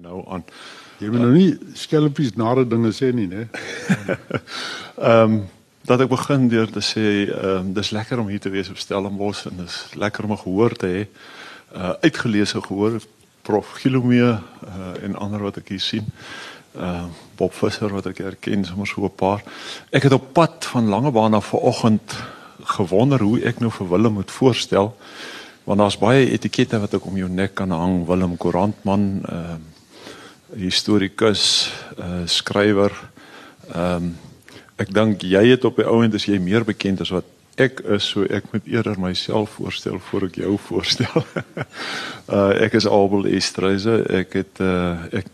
nou aan. Jy moet nou nie skelpies nare dinge sê nie, né? Ehm um, dat ek begin deur te sê ehm um, dis lekker om hier te wees op Stellenbosch en dis lekker om 'n gehoor te hê. Uh uitgeleese gehoor prof Gilomee uh en ander wat ek hier sien. Uh Bob Visser wat ek herken sommer so 'n paar. Ek het op pad van Langebaan af vanoggend gewonder hoe ek nou vir Willem moet voorstel want daar's baie etikette wat ek om jou nek kan hang Willem Koerantman ehm uh, historikus, uh skrywer. Ehm um, ek dink jy het op die ouend as jy meer bekend as wat ek is, so ek moet eerder myself voorstel voor ek jou voorstel. uh ek is Abel Estreise. Ek het uh ek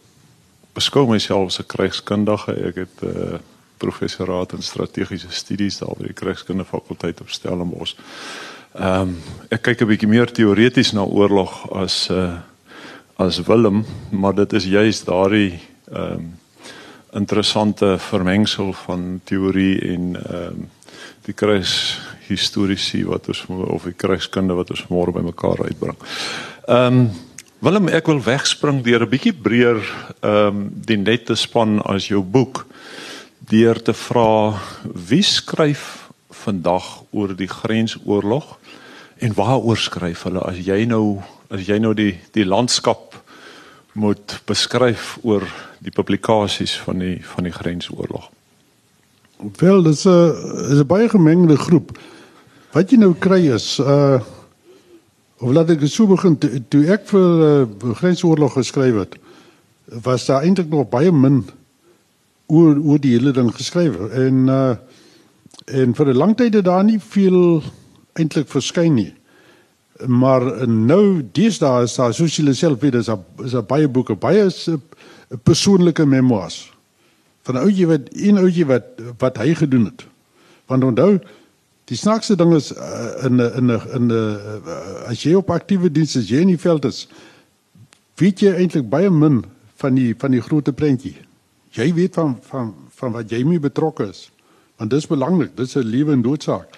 beskou myself as 'n krygskundige. Ek het uh professoraat in strategiese studies daar by die Krygskunde fakulteit op Stellenbosch. Ehm um, ek kyk 'n bietjie meer teoreties na oorlog as uh as Willem, maar dit is juist daardie ehm um, interessante vermengsel van teorie en ehm um, die kruis historiese wat ons of die kruiskunde wat ons môre bymekaar uitbring. Ehm um, Willem, ek wil wegspring deur 'n bietjie breër ehm um, die nette span as jou boek deur te vra wie skryf vandag oor die grensoorlog en waaroor skryf hulle as jy nou as jy nou die die landskap moet beskryf oor die publikasies van die van die grensoorlog. Wel, dit is 'n is 'n baie gemengde groep. Wat jy nou kry is uh of laat ek so begin toe, toe ek vir uh, grensoorlog geskryf het, was daar eintlik nog baie min oor oor die hele ding geskryf en uh en vir 'n lang tyd het daar nie veel eintlik verskyn nie. Maar nou deesdae is daar soos julle self weet is daar is daar baie boeke, baie is 'n persoonlike memoirs van 'n ouetjie wat een ouetjie wat wat hy gedoen het. Want onthou die snaakste ding is uh, in 'n in 'n in 'n uh, as jy op aktiewe diens is, jy in die veld is, weet jy eintlik baie min van die van die groot prentjie. Jy weet van van van wat jy mee betrokke is. Want dis belangrik, dis 'n lewe en doodsaak.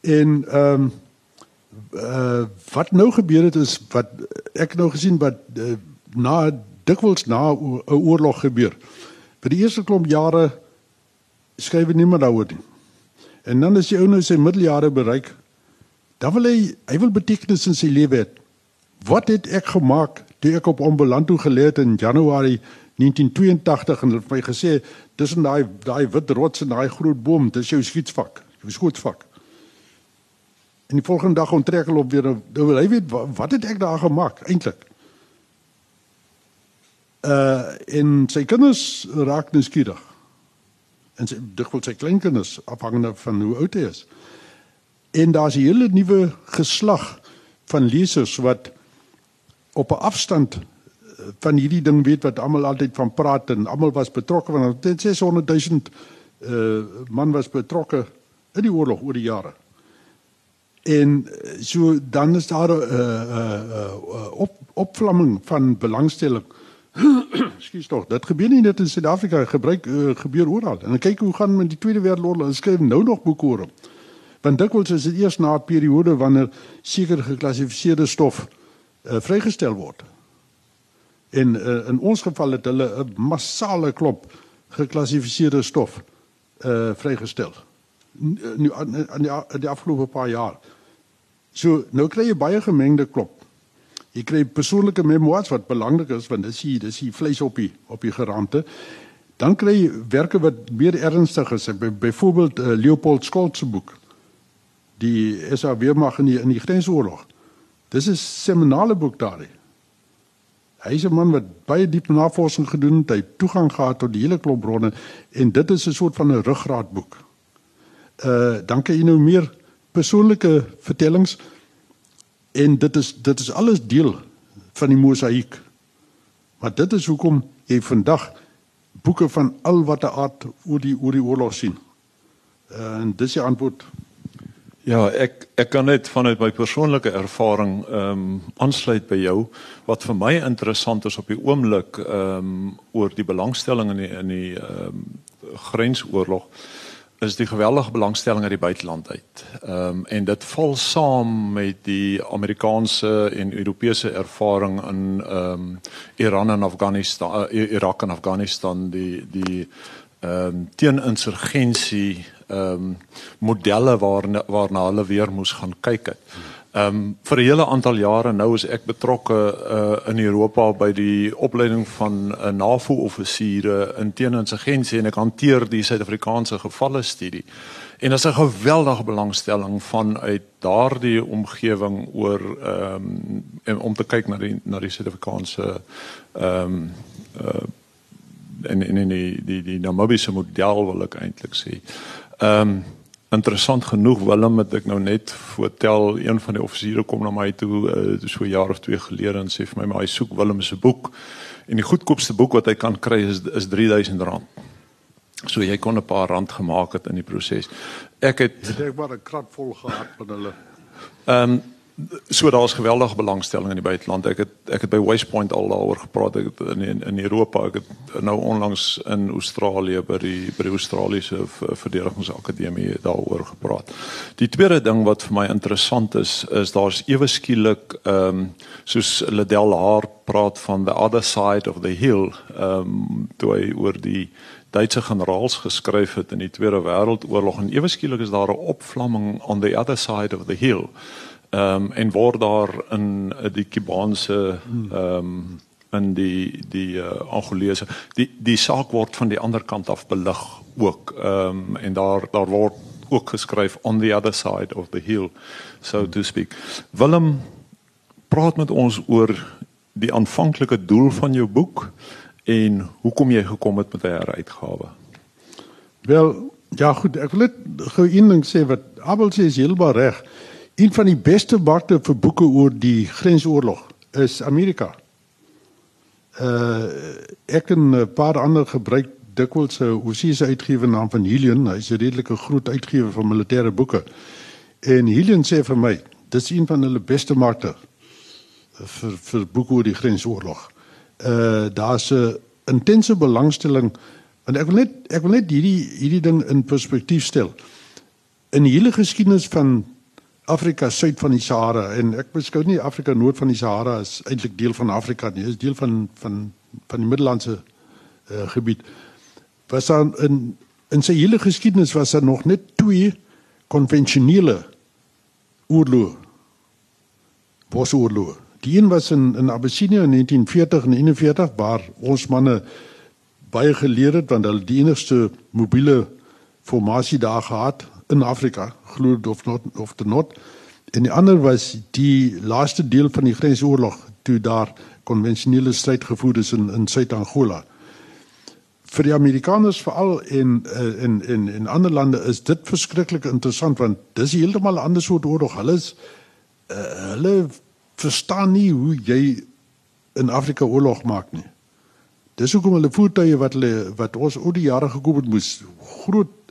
En ehm um, uh, wat nou gebeur het is wat ek nou gesien wat uh, na dikwels na 'n oorlog gebeur. Vir die eerste klomp jare skryf niemand daaroor nie. En dan as jy ou nou sy middeljare bereik, dan wil hy hy wil betekenis in sy lewe hê. Wat het ek gemaak toe ek op Ombelanto geleë het in Januarie 1982 en hulle het my gesê tussen daai daai wit rots en daai groot boom, dis jou skietsvak, jou skootvak. En die volgende dag onttrek hulle op weer nou hy weet wat, het ek daar gemaak eintlik. Uh en sy kinders raak nuuskierig. En sy dikwels sy kleinkinders afhangende van hoe oud hy is. En daar's 'n hele nuwe geslag van lesers wat op 'n afstand uh, van hierdie ding weet wat almal altyd van praat en almal was betrokke dit 600 000 uh man was betrokke in die oorlog oor die jare. En eh, so dan is daar 'n uh, uh, uh, op opvlamming van belangstelling. Skus tog, dit gebeur nie net in Suid-Afrika, gebruik uh, gebeur oral. En kyk hoe gaan met die Tweede Wêreldoorlog, hulle skryf nou nog boeke oor hom. Want dikwels is dit eers na 'n periode wanneer seker geklassifiseerde stof uh, vrygestel word. En uh, in ons geval het hulle 'n massale klop geklassifiseerde stof uh vrygestel. Nu aan die, die afgelope paar jaar. So nou kry jy baie gemengde klop. Jy kry persoonlike memoirs wat belangrik is want dis hier dis hier vleis op die op die gerande. Dan kry jy werke wat meer ernstig is. Byvoorbeeld uh, Leopold Scholz se boek. Die is al weer mag in die, in die grensoorlog. Dis 'n seminale boek daardie. Hy is 'n man wat baie diep navorsing gedoen het, hy het toegang gehad tot die hele klop bronne en dit is 'n soort van 'n ruggraatboek. Uh dan kan jy nou meer persoonlike vertellings en dit is dit is alles deel van die mosaïek. Maar dit is hoekom jy vandag boeke van al watter aard oor die oor die oorlog sien. En dis die antwoord. Ja, ek ek kan net vanuit my persoonlike ervaring ehm um, aansluit by jou wat vir my interessant is op die oomblik ehm um, oor die belangstelling in die in die ehm um, grensoorlog is die geweldige belangstelling uit die buiteland uit. Ehm um, en dit val saam met die Amerikaanse en Europese ervaring in ehm um, Iran en Afghanistan, uh, Irak en Afghanistan die die ehm um, teeninsurgensie ehm um, modelle waarna waarna hulle weer moes gaan kyk het. Ehm um, vir 'n hele aantal jare nou is ek betrokke uh, in Europa by die opleiding van 'n uh, NAVO-offisiere in teeninsurgensie en ek hanteer die Suid-Afrikaanse gevalle studie. En is 'n geweldige belangstelling vanuit daardie omgewing oor ehm um, om te kyk na die na die Suid-Afrikaanse ehm um, uh, en en die die die Namibiese model wil ek eintlik sê. Ehm um, interessant genoeg Willem het ek nou net vertel een van die offisiere kom na my toe uh, so 'n jaar of twee gelede en sê vir my maar hy soek Willem se boek en die goedkoopste boek wat hy kan kry is is R3000. So jy kon 'n paar rand gemaak het in die proses. Ek het ek dink maar 'n krat vol gehad van hulle. Ehm um, so daar's geweldige belangstelling in die buiteland. Ek het ek het by West Point al daaroor gepraat. Ek het in in, in Europa, ek het nou onlangs in Australië by die by die Australiese Verdedigingsakademie daaroor gepraat. Die tweede ding wat vir my interessant is, is daar's ewe skielik ehm um, soos Ladell Haar praat van the other side of the hill, ehm um, toe hy oor die Duitse generaals geskryf het in die Tweede Wêreldoorlog en ewe skielik is daar 'n opvlamming on the other side of the hill. Ehm um, en word daar in uh, die Kubaanse ehm um, in die die uh, Angolese die die saak word van die ander kant af belig ook ehm um, en daar daar word ook geskryf on the other side of the hill so to speak. Willem praat met ons oor die aanvanklike doel van jou boek en hoekom jy gekom het met 'n heruitgawe. Wel, ja goed, ek wil net gou een ding sê wat Abel sê is heelbaar reg. Een van die beste markte vir boeke oor die grensoorlog is Amerika. Uh ek en 'n paar ander gebruik dikwels 'n oorseese uitgewer naam van Helion. Hy's 'n redelike groot uitgewer van militêre boeke. En Helion sê vir my, dis een van hulle beste markte vir vir boeke oor die grensoorlog. Uh daar's 'n intense belangstelling en ek wil net ek wil net hierdie hierdie ding in perspektief stel. In die hele geskiedenis van Afrika suid van die Sahara en ek beskou nie Afrika noord van die Sahara as eintlik deel van Afrika nie, is deel van van van die Middellandse uh, gebied. Was daar in in sy hele geskiedenis was daar nog net twee konvensionele oorloë. Bosoorloë. Die een was in in Abyssinie in 1940 en 41 waar ons manne baie geleer het want hulle die enigste mobiele formasie daar gehad in Afrika, glo of not of the not. En die ander was die laaste deel van die grensoorlog toe daar konvensionele stryd gevoer is in in Suid-Angola. Vir die Amerikaners veral in eh, in in in ander lande is dit verskriklik interessant want dis heeltemal 'n ander soort oorlog. Hulle is uh, hulle verstaan nie hoe jy in Afrika oorlog maak nie. Dis hoekom hulle voertuie wat hulle wat ons oor die jare gekoop het moes groot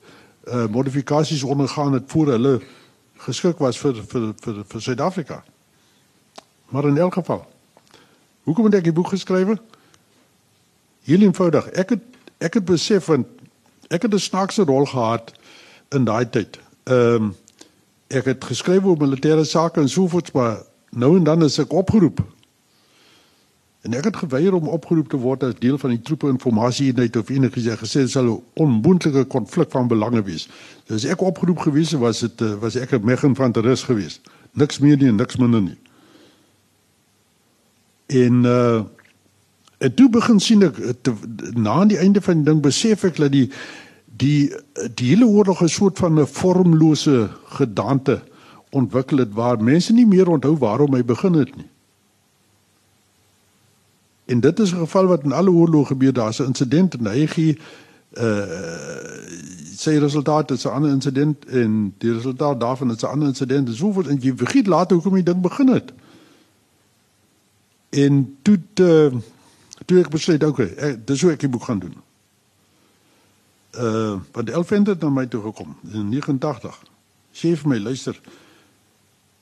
uh, modifikasies ondergaan het voor hulle geskik was vir vir vir vir Suid-Afrika. Maar in elk geval. Hoekom het ek die boek geskryf? Heel eenvoudig. Ek het ek het besef want ek het 'n snaakse rol gehad in daai tyd. Ehm um, ek het geskryf oor militêre sake en sovoorts maar nou en dan is ek opgeroep En ek het geweier om opgeroep te word as deel van die troepe informasieeenheid of enigiets. Ek gesê dit sal 'n onmoontlike konflik van belange wees. Dus ek opgeroep gewees was dit eh, was ek 'n megen van terus gewees. Niks meer nie, niks minder nie. En uh en toe begin sien ek te, na die einde van die ding besef ek dat die die die hele oorlog 'n soort van 'n vormlose gedagte ontwikkel het waar mense nie meer onthou waarom hy begin het nie. En dit is 'n geval wat in alle oorloë gebeur. Daar's 'n insident in Haiti. Uh sy resultaat is 'n ander insident en die resultaat daarvan is 'n ander insident. Dis hoeveel en jy vergeet later hoekom die ding begin het. En toe uh, toe ek besluit, okay, ek, dis hoe ek die boek gaan doen. Uh want Elfend het na my toe gekom in 89. Sê vir my, luister.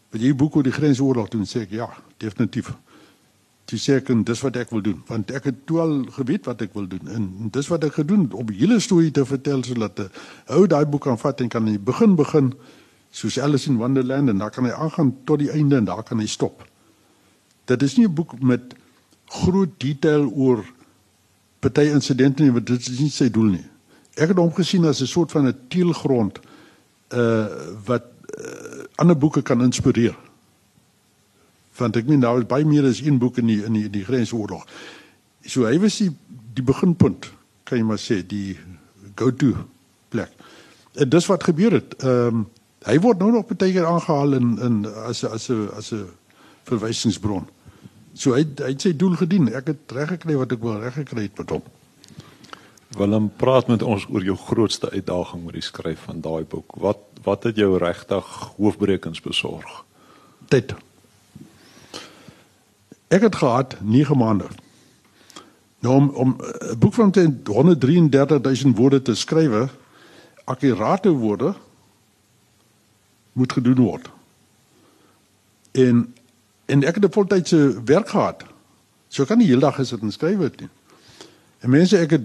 Wil jy boek oor die grensoorlog doen? Sê ek ja, definitief. Toe sê ek en dis wat ek wil doen want ek het toe al geweet wat ek wil doen en, en dis wat ek gedoen het om hele storie te vertel sodat 'n ou daai boek kan vat en kan in die begin begin soos Alice in Wonderland en dan kan hy aangaan tot die einde en daar kan hy stop. Dit is nie 'n boek met groot detail oor party insidente nie, want dit is nie sy doel nie. Ek het hom gesien as 'n soort van 'n teelgrond uh wat uh, ander boeke kan inspireer want ek meen daar is baie meer as een boek in die in die, die grensoorlog. So hy was die die beginpunt, kan jy maar sê, die go-to plek. En dis wat gebeur het. Ehm um, hy word nou nog baie keer aangehaal in in as as 'n as 'n verwysingsbron. So hy hy het sy doel gedien. Ek het reg gekry wat ek wou reg gekry het met hom. Willem, praat met ons oor jou grootste uitdaging met die skryf van daai boek. Wat wat het jou regtig hoofbrekens besorg? Tyd. Ek het gehad 9 maande. Nou om om 'n boek van 133000 woorde te skryf, akkurate woorde moet gedoen word. En en ek het 'n voltydse werk gehad. So kan nie heeldag gesit en skryf het nie. En mense ek het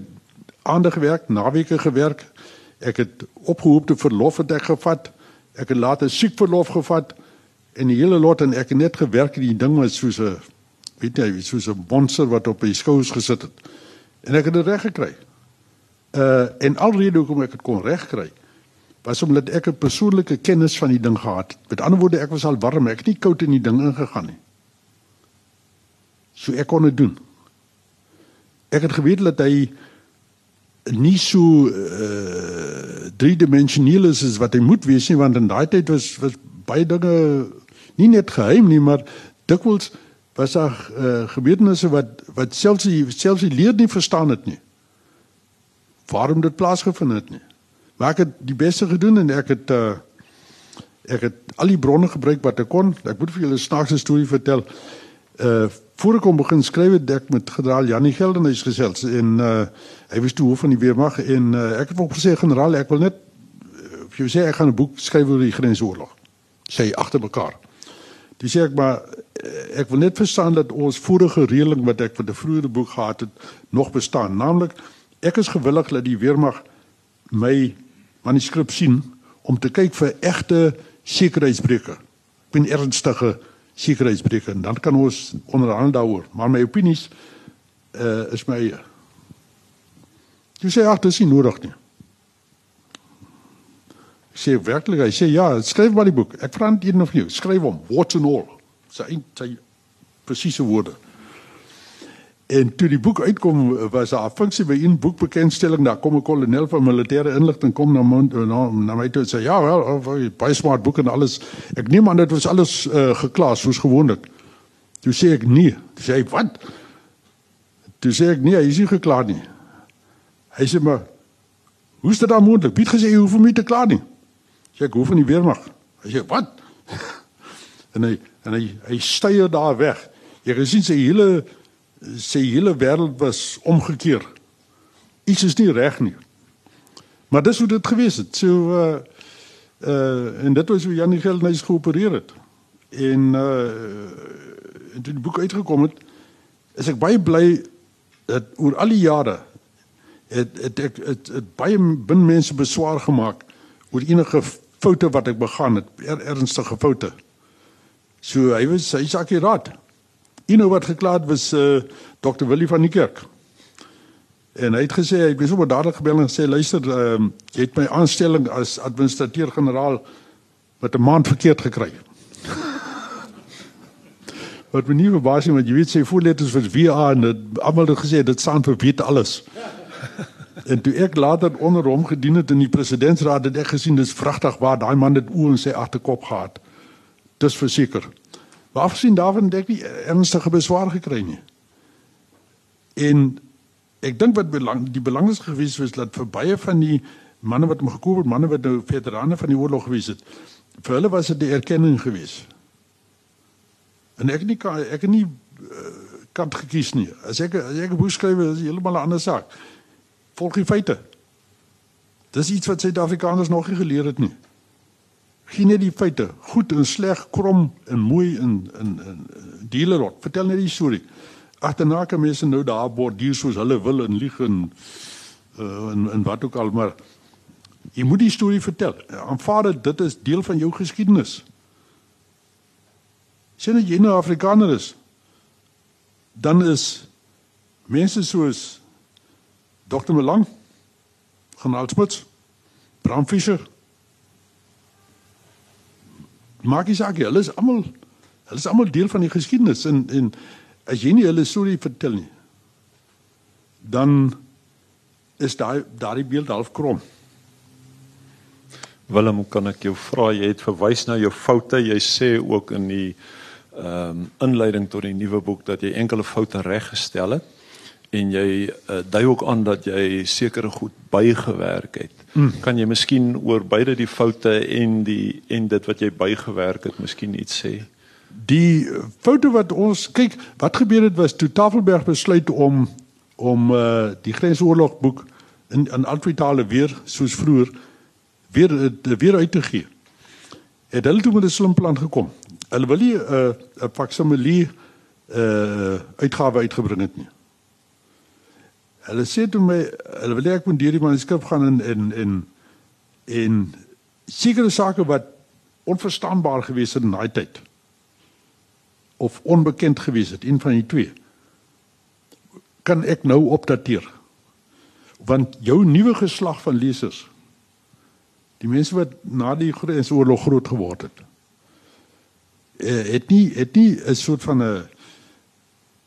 aandag gewerk, naweke gewerk. Ek het opgehoopte verlof het ek gevat. Ek het later siek verlof gevat en die hele lot en ek het net gewerk en die ding was soos 'n weet jy, soos 'n monster wat op my skouers gesit het. En ek het dit reg gekry. Uh en alrede hoekom ek dit kon regkry was omdat ek 'n persoonlike kennis van die ding gehad het. Met ander woorde, ek was al warm, ek het nie koud in die ding ingegaan nie. So ek kon dit doen. Ek het geweet dat hy nie so uh driedimensioneel is as wat hy moet wees nie want in daai tyd was was baie dinge nie net geheim nie, maar dikwels was daar uh, gebeurtenisse wat wat selfs die selfs die leer nie verstaan het nie. Waarom dit plaasgevind het nie. Maar ek het die beste gedoen en ek het uh, ek het al die bronne gebruik wat ek kon. Ek moet vir julle 'n snaakse storie vertel. Uh voor ek kom begin skryf het ek met generaal Janie Geldenhuys gesels en uh hy was toe hoof van die weermag en uh, ek het hom gesê generaal ek wil net vir jou sê ek gaan 'n boek skryf oor die grensoorlog. Sê agter mekaar. Dis ek maar eh, ek wil net verstaan dat ons vorige reëling wat ek vir die vroeëre boek gehad het nog bestaan. Naamlik ek is gewillig dat die weermag my manuskrip sien om te kyk vir egte sekuriteitsbreuke. Ek ben ernstige sekuriteitsbreuke en dan kan ons onderhandel daaroor. Maar my opinies uh, is my Jy sê ag, dit is nie nodig nie sê werklik hy sê ja, skryf maar die boek. Ek vra net een of jou, skryf hom, what and all. Sy sy presiese woorde. En toe die boek uitkom was daar 'n funksie by een boekbekendstelling, daar kom 'n kolonel van militêre inligting kom na my na, na my toe en sê ja, wel, baie smart boek en alles. Ek neem aan dit was alles uh, geklaas soos gewoonlik. Toe sê ek nee. Toe sê hy wat? Toe sê ek nee, hy is nie geklaar nie. Hy sê maar Hoe is dit dan moontlik? Piet gesê jy hoef hom nie te kla nie. Sê ek hoef van die weermag. Hy sê wat? en hy en hy hy styer daar weg. Jy gesien sy hele sy hele wêreld was omgekeer. Iets is nie reg nie. Maar dis hoe dit gewees het. So uh uh en dit was hoe Janie Geldnys geopereer het. En uh en toe die boek uitgekom het, is ek baie bly dat oor al die jare het het ek het, het, het baie bin mense beswaar gemaak oor enige foute wat ek begaan het, er, ernstige foute. So hy was hy's akuraat. Een wat geklaar was uh, Dr. Willie van die Kerk. En hy het gesê hy het sommer dadelik gebel en gesê luister, uh, jy het my aanstelling as administrateur-generaal met 'n maand verkeerd gekry. wat my nie verbaas nie, want jy weet sy voorletters was VA en almal het gesê dit staan vir weet alles. En toe ek later onder hom gedien het in die presidentsraad het ek gesien dis vragtig waar daai man dit oë en sy agterkop gehad. Dis verseker. Maar afsien daarvan het ek nie ernstige beswaar gekry nie. En ek dink wat belang die belangrikste gewees was dat vir baie van die manne wat hom gekoop het, manne wat nou veterane van die oorlog gewees het, vir hulle was dit 'n erkenning gewees. En ek nie kan ek nie uh, kant gekies nie. As ek as ek 'n boek skryf, is heeltemal 'n ander saak volg die feite. Dis iets wat Suid-Afrikaners nog nie geleer het nie. Gee net die feite, goed en sleg, krom en mooi en en en dealerot. Vertel net die storie. Agterna kan mense nou daar borduur soos hulle wil en lieg en uh, en, en wat ook al, maar jy moet die storie vertel. Aanvaar dit dit is deel van jou geskiedenis. Sien jy nou Afrikaner is, dan is mense soos Dr. Malang, Generaal Smuts, Bram Fischer, maak nie saak nie, hulle is almal hulle is almal deel van die geskiedenis en en as jy nie hulle storie vertel nie dan is daai daai beeld half krom. Willem, kan ek jou vra jy het verwys na jou foute. Jy sê ook in die ehm um, inleiding tot die nuwe boek dat jy enkele foute reggestel het en jy uh, dui ook aan dat jy sekere goed bygewerk het. Mm. Kan jy miskien oor beide die foute en die en dit wat jy bygewerk het miskien iets sê? Die foto wat ons kyk, wat gebeur het was toe Tafelberg besluit om om uh die grensoorlog boek in in albei tale weer soos vroeër weer uh, weer uit te gee. Het hulle toe met 'n slim plan gekom. Hulle wil nie 'n uh, faksimilie uh uitgawe uitgebring het nie. Hulle sê toe my hulle wil ek moet deur die manuskrip gaan in in in en sekere sake wat onverstaanbaar gewees het in daai tyd. Of onbekend gewees het een van die twee. Kan ek nou opdateer? Want jou nuwe geslag van lesers die mense wat na die grensoorlog groot geword het eh, het nie het nie 'n soort van 'n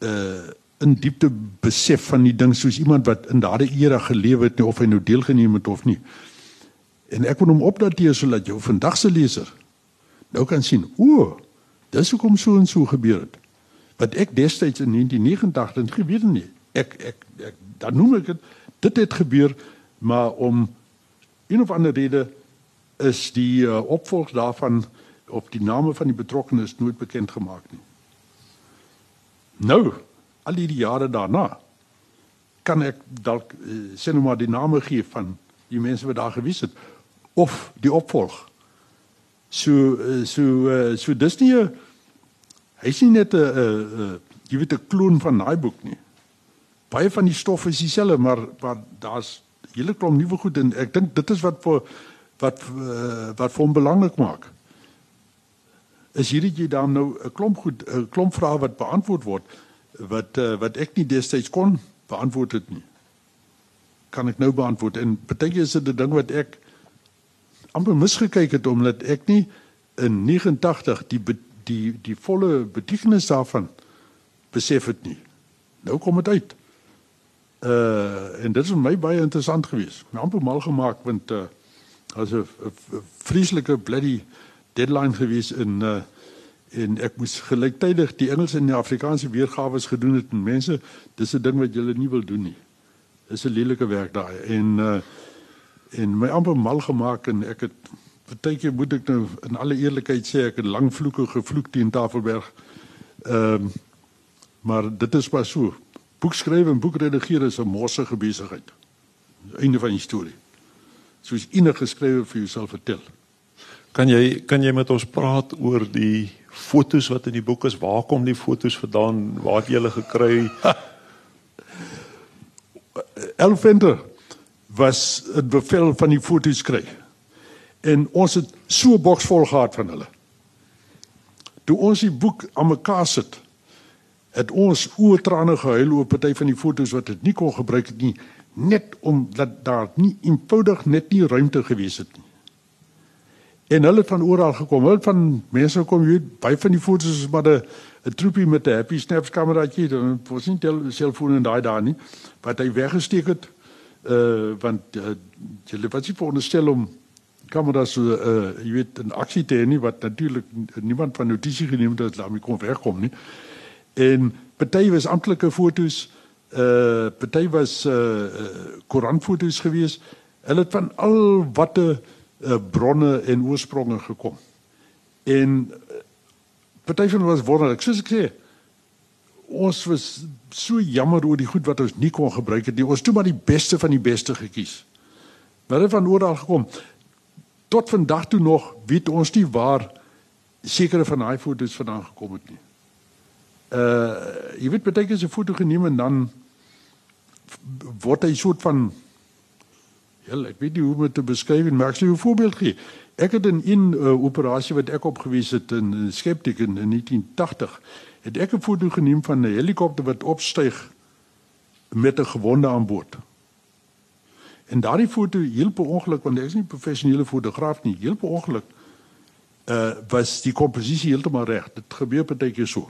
'n uh, in diepte besef van die ding soos iemand wat in daardie era geleef het of hy nou deelgeneem het of nie. En ek wil hom opdateer sodat jou vandag se leser nou kan sien, o, dis hoekom so en so gebeur het. Wat ek destyds in 1989 gebeur nie. Ek ek ek dan noem ek dit dit het gebeur maar om een of ander rede is die uh, opvolg daarvan op die name van die betrokkenes nooit bekend gemaak nie. Nou al die jare daarna kan ek dalk uh, sê nou maar die name gee van die mense wat daar gewees het of die opvolg. So uh, so uh, so dis nie hy's nie net 'n jy weet 'n kloon van daai boek nie. Baie van die stof is dieselfde, maar maar daar's hele klomp nuwe goed en ek dink dit is wat vir wat uh, wat vir hom belangrik maak. Is hierdie jy dan nou 'n klomp goed 'n klomp vrae wat beantwoord word wat uh, wat ek nie destyds kon beantwoord het nie. Kan ek nou beantwoord en baie is dit 'n ding wat ek amper misgekyk het omdat ek nie in 89 die die die volle betekenis daarvan besef het nie. Nou kom dit uit. Uh en dit is vir my baie interessant geweest. My amper mal gemaak want uh as 'n vreeslike bloody deadline geweest in uh en ek moes gelyktydig die Engelse en die Afrikaanse weergawe gedoen het en mense dis 'n ding wat jy nie wil doen nie. Dis 'n lelike werk daai en uh en my amper mal gemaak en ek het partykeer moet ek nou in alle eerlikheid sê ek het lang vloeke gevloek teen Tafelberg. Ehm um, maar dit is pas so. Boek skryf en boek redigeer is 'n morsige besigheid. Einde van die storie. Soos enige skrywer vir jouself vertel. Kan jy kan jy met ons praat oor die fotos wat in die boek is? Waar kom die fotos vandaan? Waar het jy hulle gekry? Elfenter was 'n bevel van die fotos kry. En ons het so 'n boks vol gehad van hulle. Toe ons die boek aan mekaar sit, het ons oortrane gehuil oor party van die fotos wat dit nie kon gebruik het nie, net omdat daar nie eenvoudig net nie ruimte gewees het nie. En hulle het van oral gekom. Hulle van mense kom hier by van die fotos is maar 'n 'n troepie met 'n happy snaps kameraatjie dan was nie tel selfoon en daai daar nie. Wat hy weggesteek het uh want uh, jy wat jy veronderstel om kameras so uh jy weet 'n aksie te hê nie wat natuurlik niemand van notisie geneem het dat daarmee kon wegkom nie. En party was amptelike fotos uh party was uh koerantfoto's gewees. Hulle het van al watte uh, bronne en oorspronge gekom. En uh, party van was wonderlik, soos ek sê. Ons was so jammer oor die goed wat ons nie kon gebruik het nie. Ons het toe maar die beste van die beste gekies. Maar dit van oral gekom. tot vandag toe nog weet ons nie waar sekere van daai foto's vandaan gekom het nie. Uh jy weet baie keer 'n foto geneem en dan word hy soort van ja, ek weet nie hoe om dit te beskryf nie, maar ek sal 'n voorbeeld gee. Ek het in 'n uh, operasie wat ek opgewys het in, in Skeptic in, in 1980, het ek 'n foto geneem van 'n helikopter wat opstyg met 'n gewonde aan boord. En daardie foto heel per ongeluk want ek is nie 'n professionele fotograaf nie, heel per ongeluk uh was die komposisie heeltemal reg. Dit gebeur partykeer so.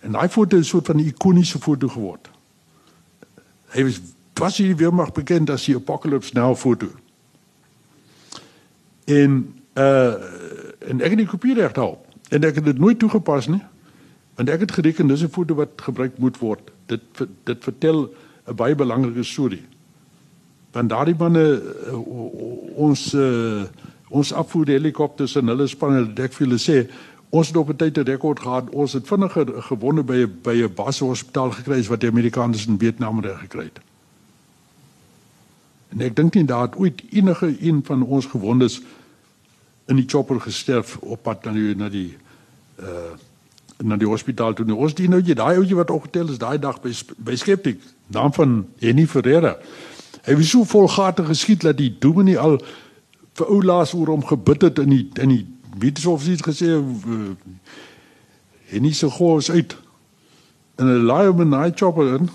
En daai foto is 'n soort van 'n ikoniese foto geword. Hy was was hy weer maar bekend as die Apocalypse Now foto. En uh en ek het die kopie reg daar. En ek het dit nooit toegepas nie. Want ek het gereken dis 'n foto wat gebruik moet word. Dit dit vertel 'n baie belangrike storie. Want daardie manne uh, ons uh, ons afvoer helikopters en hulle spanne ek vir hulle sê ons het op 'n tyd 'n rekord gehad. Ons het vinniger gewonde by 'n by 'n bashospitaal gekry as wat die Amerikaners in Vietnam reg gekry het. En ek dink nie daar het ooit enige een van ons gewondes in die chopper gesterf op pad na die na die uh na die hospitaal toe. Ons die nou jy daai ouetjie wat opgetel is daai dag by by Skeptic, naam van Henny Ferreira. Hy was so volgatig geskiet dat die dominee al vir ou laas oor hom gebid het in die in die wetenskapsies gesê uh, Henny se gous uit. En 'n laai hom in daai chopper in.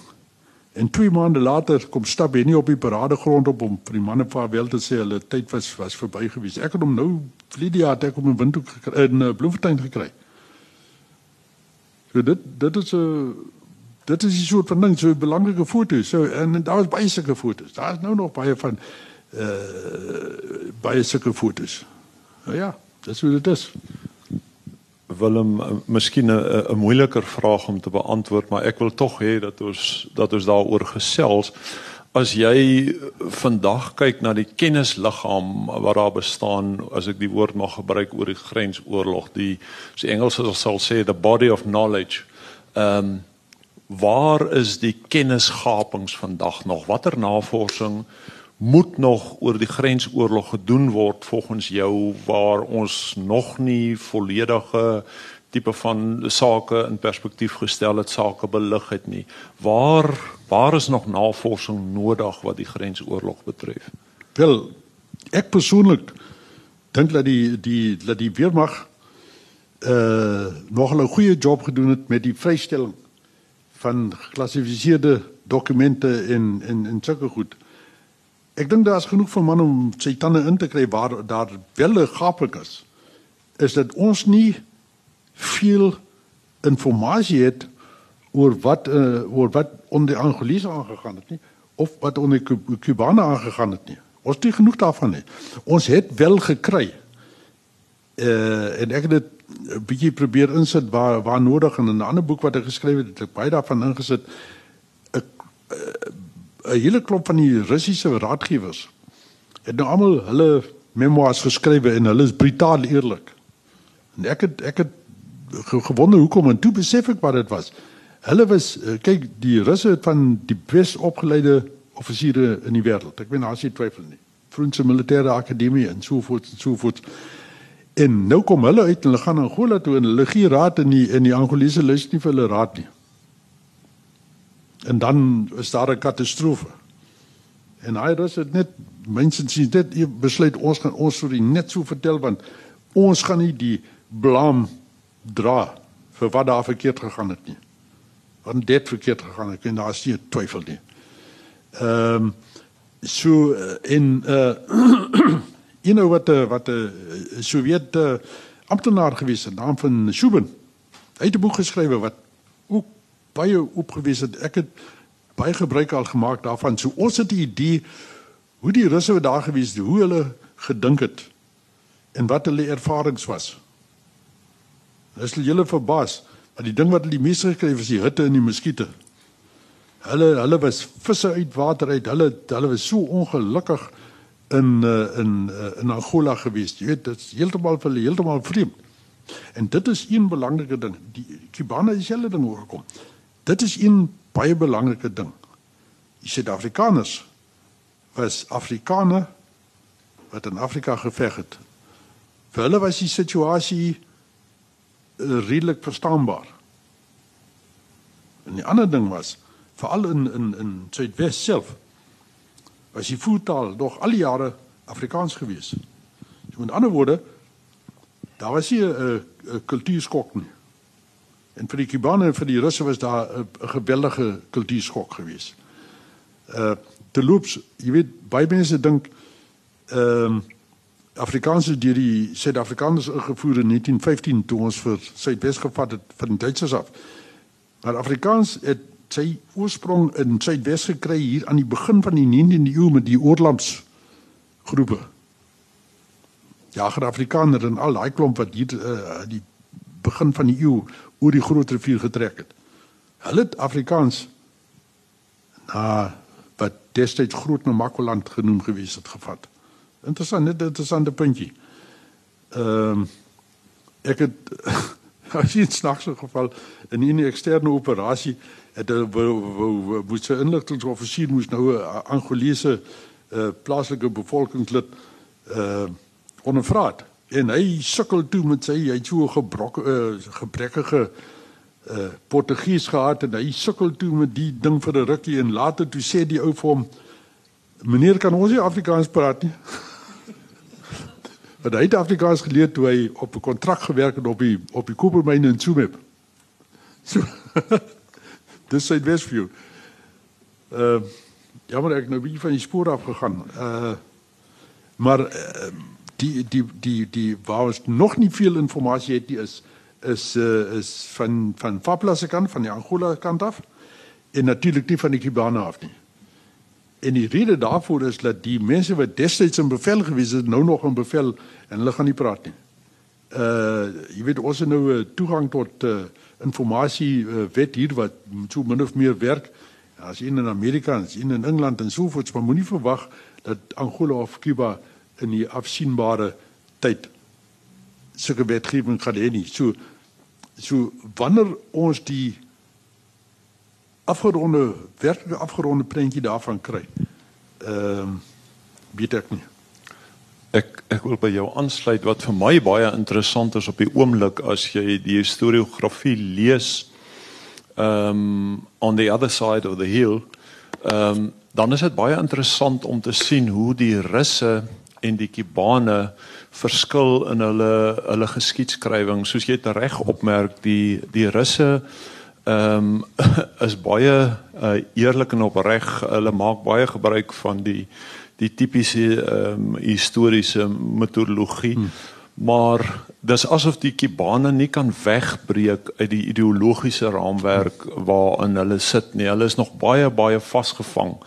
En twee maande later kom stap Henny op die paradegrond op om vir die manne vaarwel te sê hulle tyd was was verby gewees. Ek het hom nou vlieg het ek hom in Windhoek gekry in uh, Bloemfontein gekry. Dit dit is 'n dit is 'n soort van ding, so 'n belangrike foto. So en daar was baie sulke foto's. Daar is nou nog baie van uh baie sulke foto's. Nou ja, dis hoe dit is. Willem, eh, miskien 'n 'n moeiliker vraag om te beantwoord, maar ek wil tog hê dat ons dat ons daaroor gesels. As jy vandag kyk na die kennisliggaam wat daar bestaan, as ek die woord mag gebruik oor die grensoorlog, die so Engels sal sê the body of knowledge. Ehm um, waar is die kennisgapings vandag nog? Watter navorsing moet nog oor die grensoorlog gedoen word volgens jou waar ons nog nie volledige tipe van sake in perspektief gestel het, sake belig het nie. Waar waar is nog navorsing nodig wat die grensoorlog betref? Wel, ek persoonlik dink dat die die dat die weermag uh nog 'n goeie job gedoen het met die vrystelling van geklassifiseerde dokumente en en en sulke goed. Ek dink daar is genoeg vir man om sy tande in te kry waar daar wel 'n gaping is. Is dat ons nie veel inligting het oor wat uh, oor wat onder die Angolese aangegaan het nie of wat onder die Kubane aangegaan het nie. Ons het nie genoeg daarvan nie. Ons het wel gekry. Uh en ek het dit 'n bietjie probeer insit waar waar nodig en in 'n ander boek wat ek geskryf het, het ek baie daarvan ingesit. 'n 'n hele klomp van die Russiese raadgewers het nou almal hulle memoirs geskryf en hulle is brutaal eerlik. En ek het ek het gewonder hoekom en toe besef ek wat dit was. Hulle was eh, kyk die Russe het van die bes opgeleide offisiere in die wêreld. Ek weet nou as jy twyfel nie. Franse militêre akademie en so voort en so voort. En nou kom hulle uit en hulle gaan Angola toe en hulle gee raad in die in die Angolese luister nie vir hulle raad nie. En dan is daar 'n katastrofe. En hy het dit net mense sien dit besluit ons gaan ons storie net so vertel want ons gaan nie die blame dra vir wat daar verkeerd gegaan het nie. Want dit verkeerd gegaan het, en daar is nie twyfel nie. Ehm um, so in uh you know wat uh, wat 'n uh, Sowjet uh, amptenaar gewees het, naam van Shubin. Hy het 'n boek geskrywe wat ook baie opgewys het. Ek het baie gebruik al gemaak daarvan. So ons het 'n idee hoe die Russe wat daar gewees het, hoe hulle gedink het en wat hulle ervarings was. Dis julle verbaas. Maar die ding wat hulle die meeste gekry was die hitte en die muskiete. Hulle hulle was visse uit water uit. Hulle hulle was so ongelukkig in uh, in uh, in Angola gewees. Jy weet, dit is heeltemal vir hulle heeltemal vreemd. En dit is een belangrike ding. Die Kubane is hulle ding oorgekom. Dit is een baie belangrike ding. Die Suid-Afrikaners was Afrikaner wat in Afrika geveg het. Vir hulle was die situasie uh, redelik verstaanbaar. En die ander ding was veral in in in Suidwes self was die voertaal nog al die jare Afrikaans gewees. So met ander woorde daar was hier 'n 'n kultuurskok nie. En vir die Kubane en vir die Russe was daar 'n geweldige kultuurskok gewees. Uh te loops, jy weet baie mense dink ehm um, Afrikaans is deur die Suid-Afrikaners ingevoer in 1915 toe ons vir Suidwes gevat het van die Duitsers af. Maar Afrikaans het sy oorsprong in Suidwes gekry hier aan die begin van die 19de eeu met die Oorlands groepe. Ja, ger Afrikaner en al daai klomp wat hier uh, die begin van die eeu oor die Groot Rivier getrek het. Hulle het Afrikaans na wat destyds Groot Namakoland genoem gewees het gevat. Interessant, net 'n interessante puntjie. Ehm um, ek het as jy snaaks so geval in 'n eksterne operasie het 'n moet se inligtingoffisier moes nou 'n Angolese uh, plaaslike bevolkingslid uh ondervraat en hy sukkel toe met sy hy het so gebrok uh, gebrekkige uh Portugies gehad en hy sukkel toe met die ding vir 'n rukkie en later toe sê die ou vir hom meneer kan ons nie Afrikaans praat nie Want hy het Afrikaans geleer toe hy op 'n kontrak gewerk het op die op die kopermyn in Tsumeb. So. Dis sy Westview. Uh ja, maar ek nou bietjie van die spoor af gegaan. Uh maar uh, die die die die waar ons nog nie veel inligting het nie is is uh, is van van Fabla se kant van die Angola kant af en natuurlik nie van die Kibana af nie. En die rede daarvoor is dat die mense wat destyds in bevel gewees het, nou nog in bevel en hulle gaan nie praat nie. Uh jy weet ons het nou 'n uh, toegang tot uh, informasie uh, wet hier wat so min of meer werk. As in Amerika, as in Engeland en so voort, maar moenie verwag dat Angola of Cuba in die afsienbare tyd sulke wetgewing gaan hê nie. So so wanneer ons die afgeronde werklike afgeronde prentjie daarvan kry. Ehm um, weet ek nie. Ek ek wil by jou aansluit wat vir my baie interessant is op die oomblik as jy die historiografie lees ehm um, on the other side of the hill ehm um, dan is dit baie interessant om te sien hoe die Russe en die Kubane verskil in hulle hulle geskiedskrywing soos jy dit reg opmerk die die Russe ehm um, is baie uh, eerlik en opreg. Hulle maak baie gebruik van die die tipiese ehm um, historiese metodologie. Hmm. Maar dis asof die Kibane nie kan wegbreek uit die ideologiese raamwerk waarin hulle sit nie. Hulle is nog baie baie vasgevang.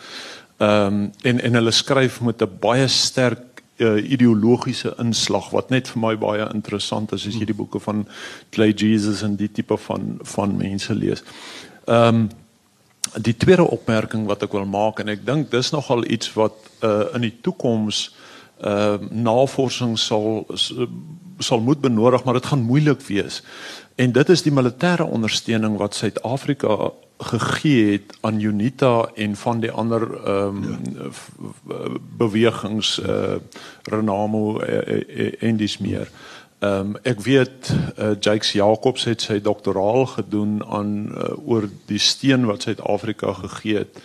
Ehm um, en en hulle skryf met 'n baie sterk uh, ideologiese inslag wat net vir my baie interessant is as jy die boeke van Clay Jesus en die tipe van van mense lees. Ehm um, die tweede opmerking wat ek wil maak en ek dink dis nogal iets wat uh, in die toekoms ehm uh, navorsing sal sal moet benodig maar dit gaan moeilik wees. En dit is die militêre ondersteuning wat Suid-Afrika gegee het aan Unita en van die ander ehm um, ja. bewegings uh Renamo uh, en dis meer. Ehm um, ek weet uh, Jakes Jacobs het sy doktoraal gedoen aan uh, oor die steen wat Suid-Afrika gegee het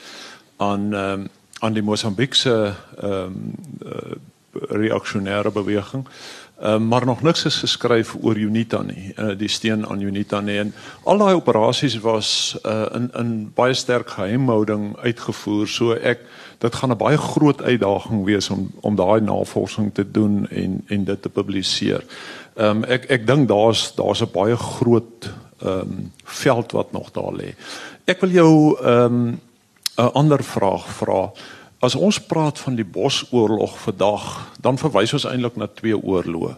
aan ehm um, aan die Mosambiekse ehm um, uh, reaksionêre beweging. Uh, maar nog niks is geskryf oor Unita nie, uh, die steen aan Unita nie. En al daai operasies was uh, in in baie sterk geheimhouding uitgevoer. So ek dit gaan 'n baie groot uitdaging wees om om daai navorsing te doen en en dit te publiseer. Ehm um, ek ek dink daar's daar's 'n baie groot ehm um, veld wat nog daar lê. Ek wil jou ehm um, 'n ander vraag vra. As ons praat van die Bosoorlog vandag, dan verwys ons eintlik na twee oorloë.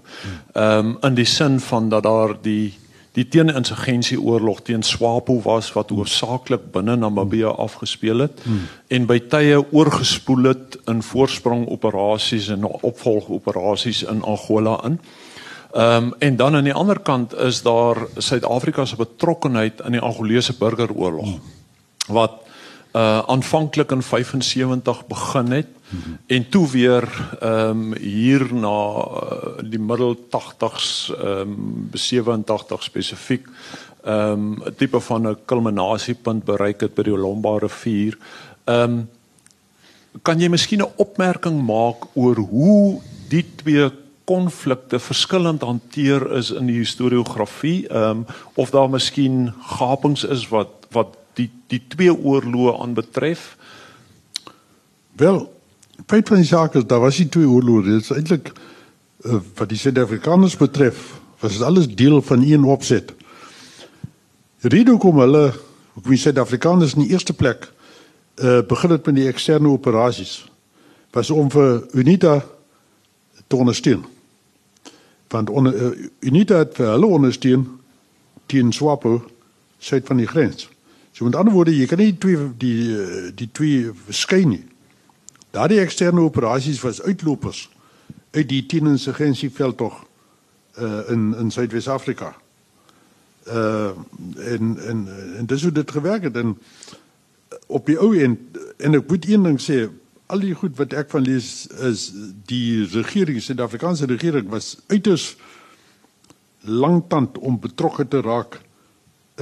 Ehm um, in die sin van dat daar die die teeninsurgensie oorlog teen SWAPO was wat hoofsaaklik binne Namibië afgespeel het hmm. en by tye oorgespoel het in voorsprong operasies en opvolg operasies in Angola in. Ehm um, en dan aan die ander kant is daar Suid-Afrika se betrokkeheid in die Angolese burgeroorlog wat uh aanvanklik in 75 begin het mm -hmm. en toe weer ehm um, hier na uh, die middel 80s ehm um, 87 spesifiek ehm um, 'n tipe van 'n kulminasiepunt bereik het by die Lomba rivier. Ehm um, kan jy miskien 'n opmerking maak oor hoe die twee konflikte verskillend hanteer is in die historiografie ehm um, of daar miskien gapings is wat wat die die twee oorloë aanbetref? Wel feit van die saak is daar was die twee oorloë dit is eintlik uh, wat die Suid-Afrikaners betref was dit alles deel van een opset rede hoekom hulle hoekom die Suid-Afrikaners in die eerste plek uh, begin het met die eksterne operasies was om vir UNITA te ondersteun. Want on, uh, UNITA het vir hulle ondersteun teen Swapo suid van die grens. So met ander woorde, jy kan nie twee die eh, die twee verskyn nie. Daardie eksterne operasies was uitlopers uit die teeninsurgensieveld tog uh in in Suidwes-Afrika. Uh en en en dis hoe dit gewerk het en op die ou en en ek moet een ding sê al die goed wat ek van lees is die regering, Suid-Afrikaanse regering was uiters lanktand om betrokke te raak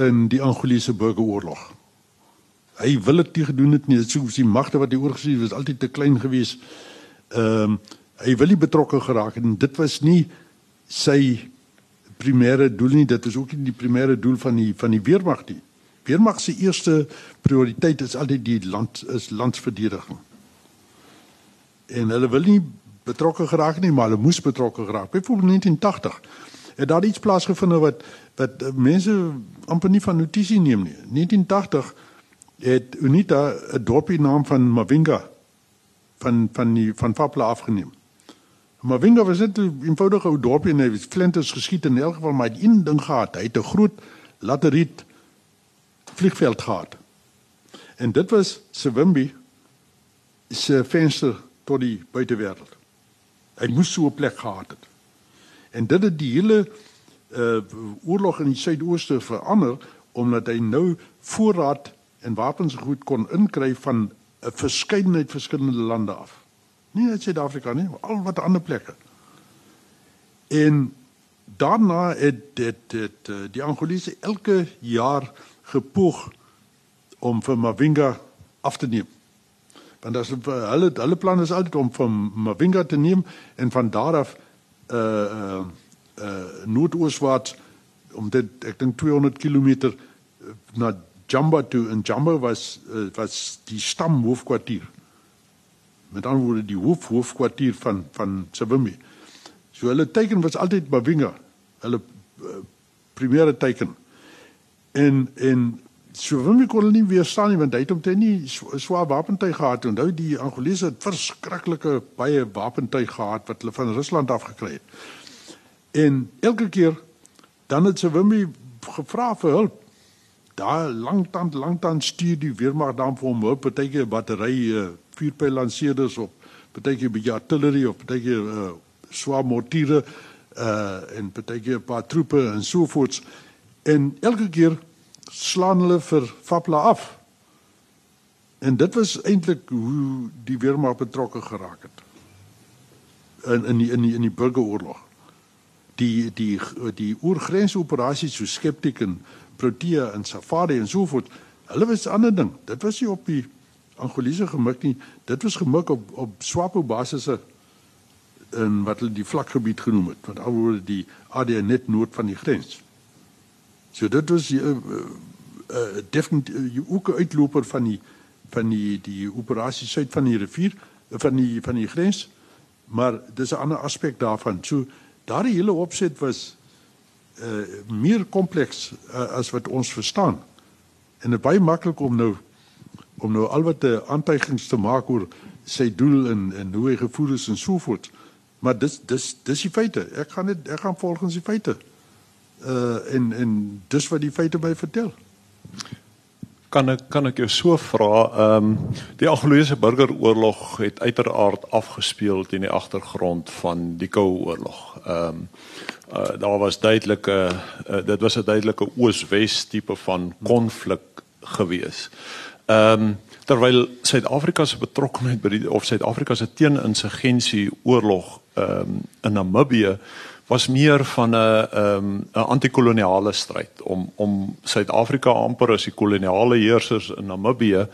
in die Angolese burgeroorlog. Hy wil dit nie gedoen het nie, soos die magte wat hy oorgesien het was altyd te klein geweest. Ehm um, hy wil nie betrokke geraak en dit was nie sy primêre doel nie, dit is ook nie die primêre doel van die van die weermag nie. Weermag se eerste prioriteit is altyd die land is landsverdediging en hulle wil nie betrokke geraak nie, maar hulle moes betrokke geraak. Byvoorbeeld 1980 het daar iets plaasgevind wat wat mense amper nie van notisie neem nie. 1980 het Unita 'n dorpie naam van Mavinga van van die van Fapla afgeneem. Mavinga was net 'n eenvoudige ou dorpie en hy het flinters geskiet in elk geval, maar hy het een ding gehad. Hy het 'n groot lateriet vliegveld gehad. En dit was Sewimbi se venster tot die buitewêreld. Hy moes so 'n plek gehad het. En dit het die hele uh oorlog in die suidooste verander omdat hy nou voorraad en wapens goed kon inkry van 'n verskeidenheid verskillende lande af. Nie net Suid-Afrika nie, maar al wat ander plekke. En daarna het dit dit uh, die Angolese elke jaar gepoog om vir Mavinga af te neem want as hulle hulle plan is altyd om van Mavinga te neem en van daar af uh uh, uh noordooswaarts om dit ek dink 200 km na Jamba toe. En Jamba was uh, was die stam hoofkwartier. Met ander woorde die hoof hoofkwartier van van Sebumi so hulle teken was altyd Mavinga hulle uh, primêre teken en en So wil my kon nie weer staan nie want hy het omtrent nie swaar wapentuig gehad. Onthou die Angolese het verskriklike baie wapentuig gehad wat hulle van Rusland af gekry het. En elke keer dan het sy Wimmy gevra vir hulp. Daar lanktand lanktand stuur die weermag dan vir hom hulp, partykeer battery uh, vuurpyl lanseerders op, partykeer by artillery of partykeer uh, swaar mortiere uh en partykeer 'n paar troepe en so voorts. En elke keer slaan hulle vir Fapla af. En dit was eintlik hoe die weermag betrokke geraak het. In in die in die in die burgeroorlog. Die die die oorgrensoperasies so skeptiek en Protea en Safari en so voort. Hulle was 'n ander ding. Dit was nie op die Angolese gemik nie. Dit was gemik op op Swapo basisse in wat hulle die vlakgebied genoem het. Want alhoewel die AD net noord van die grens. So dit was uh, uh, definitief uh, ook 'n uitloper van die van die die operasie suid van die rivier van die van die grens. Maar dis 'n ander aspek daarvan. So daardie hele opset was uh meer kompleks uh, as wat ons verstaan. En dit baie maklik om nou om nou al wat 'n aantuigings te maak oor sy doel en en hoe hy gevoel is en so voort. Maar dis dis dis die feite. Ek gaan net ek gaan volgens die feite uh en en dis wat die feite my vertel. Kan ek kan ek jou so vra, ehm um, die Anglo-Saksiese burgeroorlog het uiteraard afgespeel teen die agtergrond van die Koue Oorlog. Ehm um, uh, daar was duidelike uh, dit was 'n duidelike oos-wes tipe van konflik gewees. Ehm um, terwyl Suid-Afrika se betrokkeheid by die of Suid-Afrika se teeninsurgensie oorlog ehm um, in Namibië was meer van 'n um, 'n antikoloniale stryd om om Suid-Afrika amper as die koloniale heersers in Namibië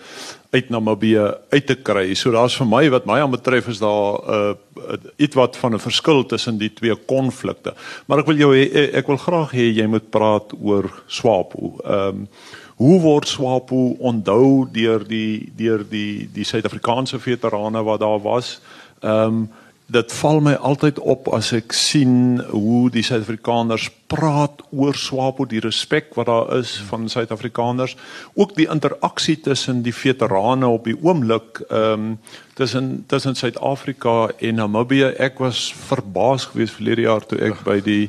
uit Namibië uit te kry. So daar's vir my wat my aan betref is daar 'n uh, uh, iets wat van 'n verskil tussen die twee konflikte. Maar ek wil jou ek wil graag hê jy moet praat oor SWAPO. Ehm um, hoe word SWAPO onthou deur die deur die die Suid-Afrikaanse veterane wat daar was? Ehm um, dit val my altyd op as ek sien hoe die Suid-Afrikaners praat oor SWAPO, die respek wat daar is van Suid-Afrikaners, ook die interaksie tussen die veterane op die oomblik ehm um, tussen tussen Suid-Afrika en Namibië. Ek was verbaas geweest verlede jaar toe ek by die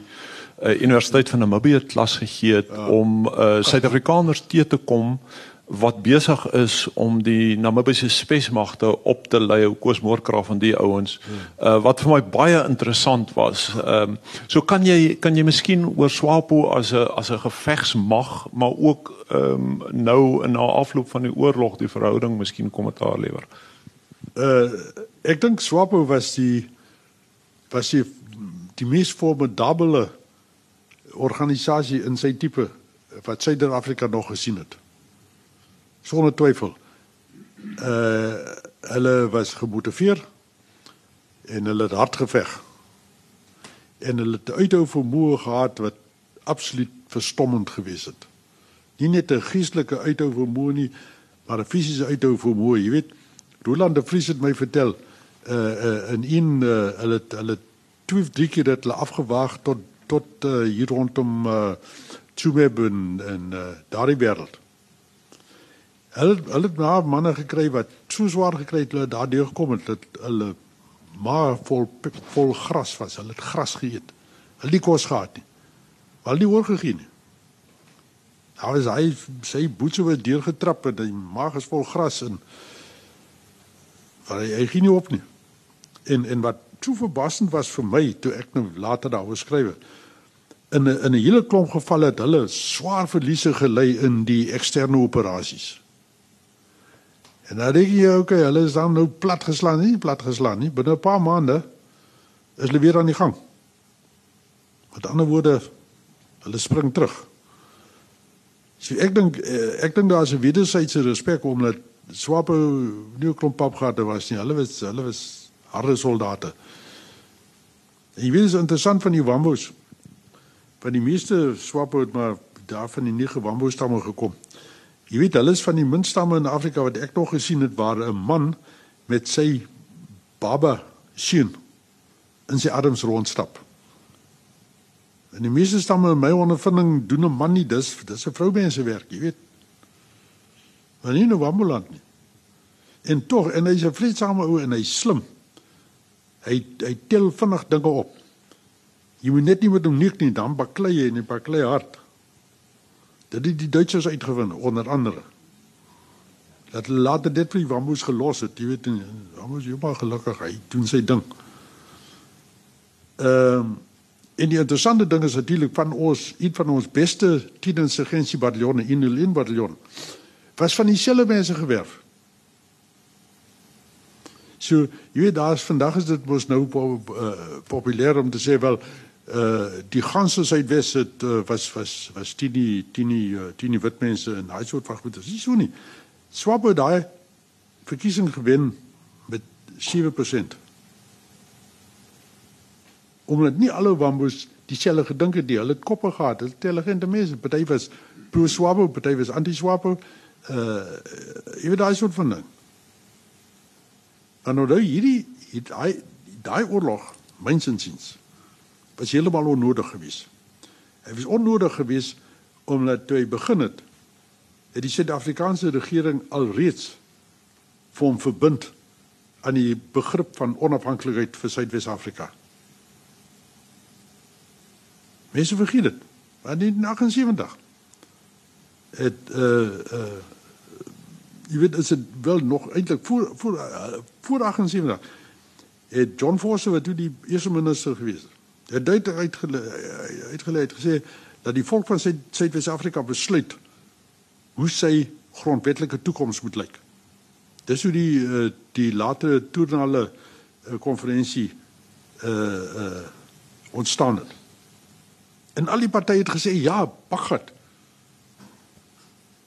uh, Universiteit van Namibië klas gegee het ja. om uh, Suid-Afrikaners te te kom wat besig is om die Namibiese spesmagte op te lei op Koosmoorkraaf van die ouens uh, wat vir my baie interessant was. Ehm um, so kan jy kan jy miskien oor SWAPO as 'n as 'n gevegsmag maar ook ehm um, nou in na afloop van die oorlog die verhouding miskien kommentaar lewer. Uh ek dink SWAPO was die was die die mees formidable organisasie in sy tipe wat Suid-Afrika nog gesien het sonder twyfel. Uh hulle was gemotiveer en hulle het hard geveg. En hulle het uithou vermoë gehad wat absoluut verstommend gewees het. Nie net 'n geestelike uithou vermoë nie, maar 'n fisiese uithou vermoë. Jy weet, Roland de Vries het my vertel uh uh in een uh, hulle hulle twee drie keer het hulle afgewaag tot tot uh, hier rondom uh Tsumeb en uh, daardie wêreld. Hulle hulle het maar manne gekry wat so swaar gekry het hulle daardeur gekom het dat hulle maar vol vol gras was. Hulle het gras geëet. Hulle het kos gehad nie. Hulle het nie oorgegee nie. Daar was hy sy boetse wat deur getrap het. Hy maag is vol gras en hy hy ging nie op nie. En en wat toe verbassend was vir my toe ek nou later daaroor skryf in 'n in 'n hele klomp gevalle het hulle swaar verliese gely in die eksterne operasies. En dan dink jy okay, hulle is dan nou plat geslaan, nie plat geslaan nie. Binne 'n paar maande is hulle weer aan die gang. Met ander woorde, hulle spring terug. So ek dink eh, ek dink daar is 'n wederwysige respek omdat swape nie klomp pap gehad was nie. Hulle was hulle was harde soldate. En jy weet is interessant van die Wambos. Van die meeste swape het maar daar van die nege Wambo stamme gekom. Jy weet hulle is van die minstamme in Afrika wat ek nog gesien het waar 'n man met sy baba seun in sy arms rondstap. En die meeste stamme in my ondervinding doen 'n man nie dis dis 'n vroumense werk, jy weet. Maar nie nou ambulant nie. En tog en hy's 'n vreedsame ou en hy's slim. Hy hy tel vinnig dinge op. Jy moet net nie met hom nik nie, dan baklei jy en jy baklei hard. Dit het die Duitsers uitgewin onder andere. Dat hulle later dit vir Wambos gelos het, jy weet, Wambos is baie gelukkig hy doen sy ding. Ehm um, en die interessante ding is natuurlik van ons een van ons beste tieninsurgensie bataljone in die Lyn bataljon was van dieselfde mense gewerf. So, jy weet daar's vandag is dit mos nou uh, populêr om te sê wel uh die ganse suidwes het uh, was was was tini tini uh, tini wit mense in daai soort van goed. Dis nie so nie. Swabo daai verkiesing gewen met 7%. Omdat nie alle wambos dieselfde gedink het nie. Hulle het koppe gehad. Hulle intelligente mense. Party was pro Swabo, party was anti Swabo. Uh jy weet daai soort van ding. En nou hierdie daai daai oorlog, myns insiens was heeltemal onnodig geweest. Hy was onnodig geweest omdat toe hy begin het, het die Suid-Afrikaanse regering alreeds vir hom verbind aan die begrip van onafhanklikheid vir Suidwes-Afrika. Mense vergeet dit. Maar in 78 het uh uh jy weet is dit wel nog eintlik voor voor uh, voor 78 het John Forster wat toe die eerste minister gewees het het duidelik uitgele uitgelei het gesê dat die volk van Suid-Afrika besluit hoe sy grondwetlike toekoms moet lyk. Dis hoe die uh, die latere toernale konferensie uh uh ontstaan het. En al die partye het gesê ja, Paggat.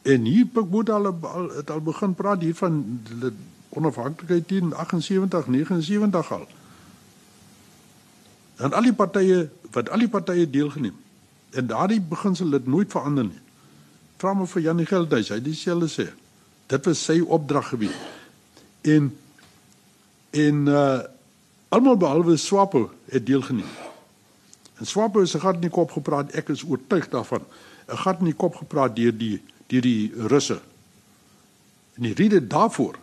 En hier moet al al het al begin praat hier van onafhanklikheid teen 78 79 al. En al die partye wat al die partye deelgeneem. En daardie beginsel het nooit verander nie. Vra maar vir Janie Geldhuis, hy dieselfde sê. Dit was sy opdrag gewees. En en uh almal behalwe Swapo het deelgeneem. En Swapo se gat in die kop gepraat, ek is oortuig daarvan. 'n Gat in die kop gepraat deur die deur die Russe. En die rede daarvoor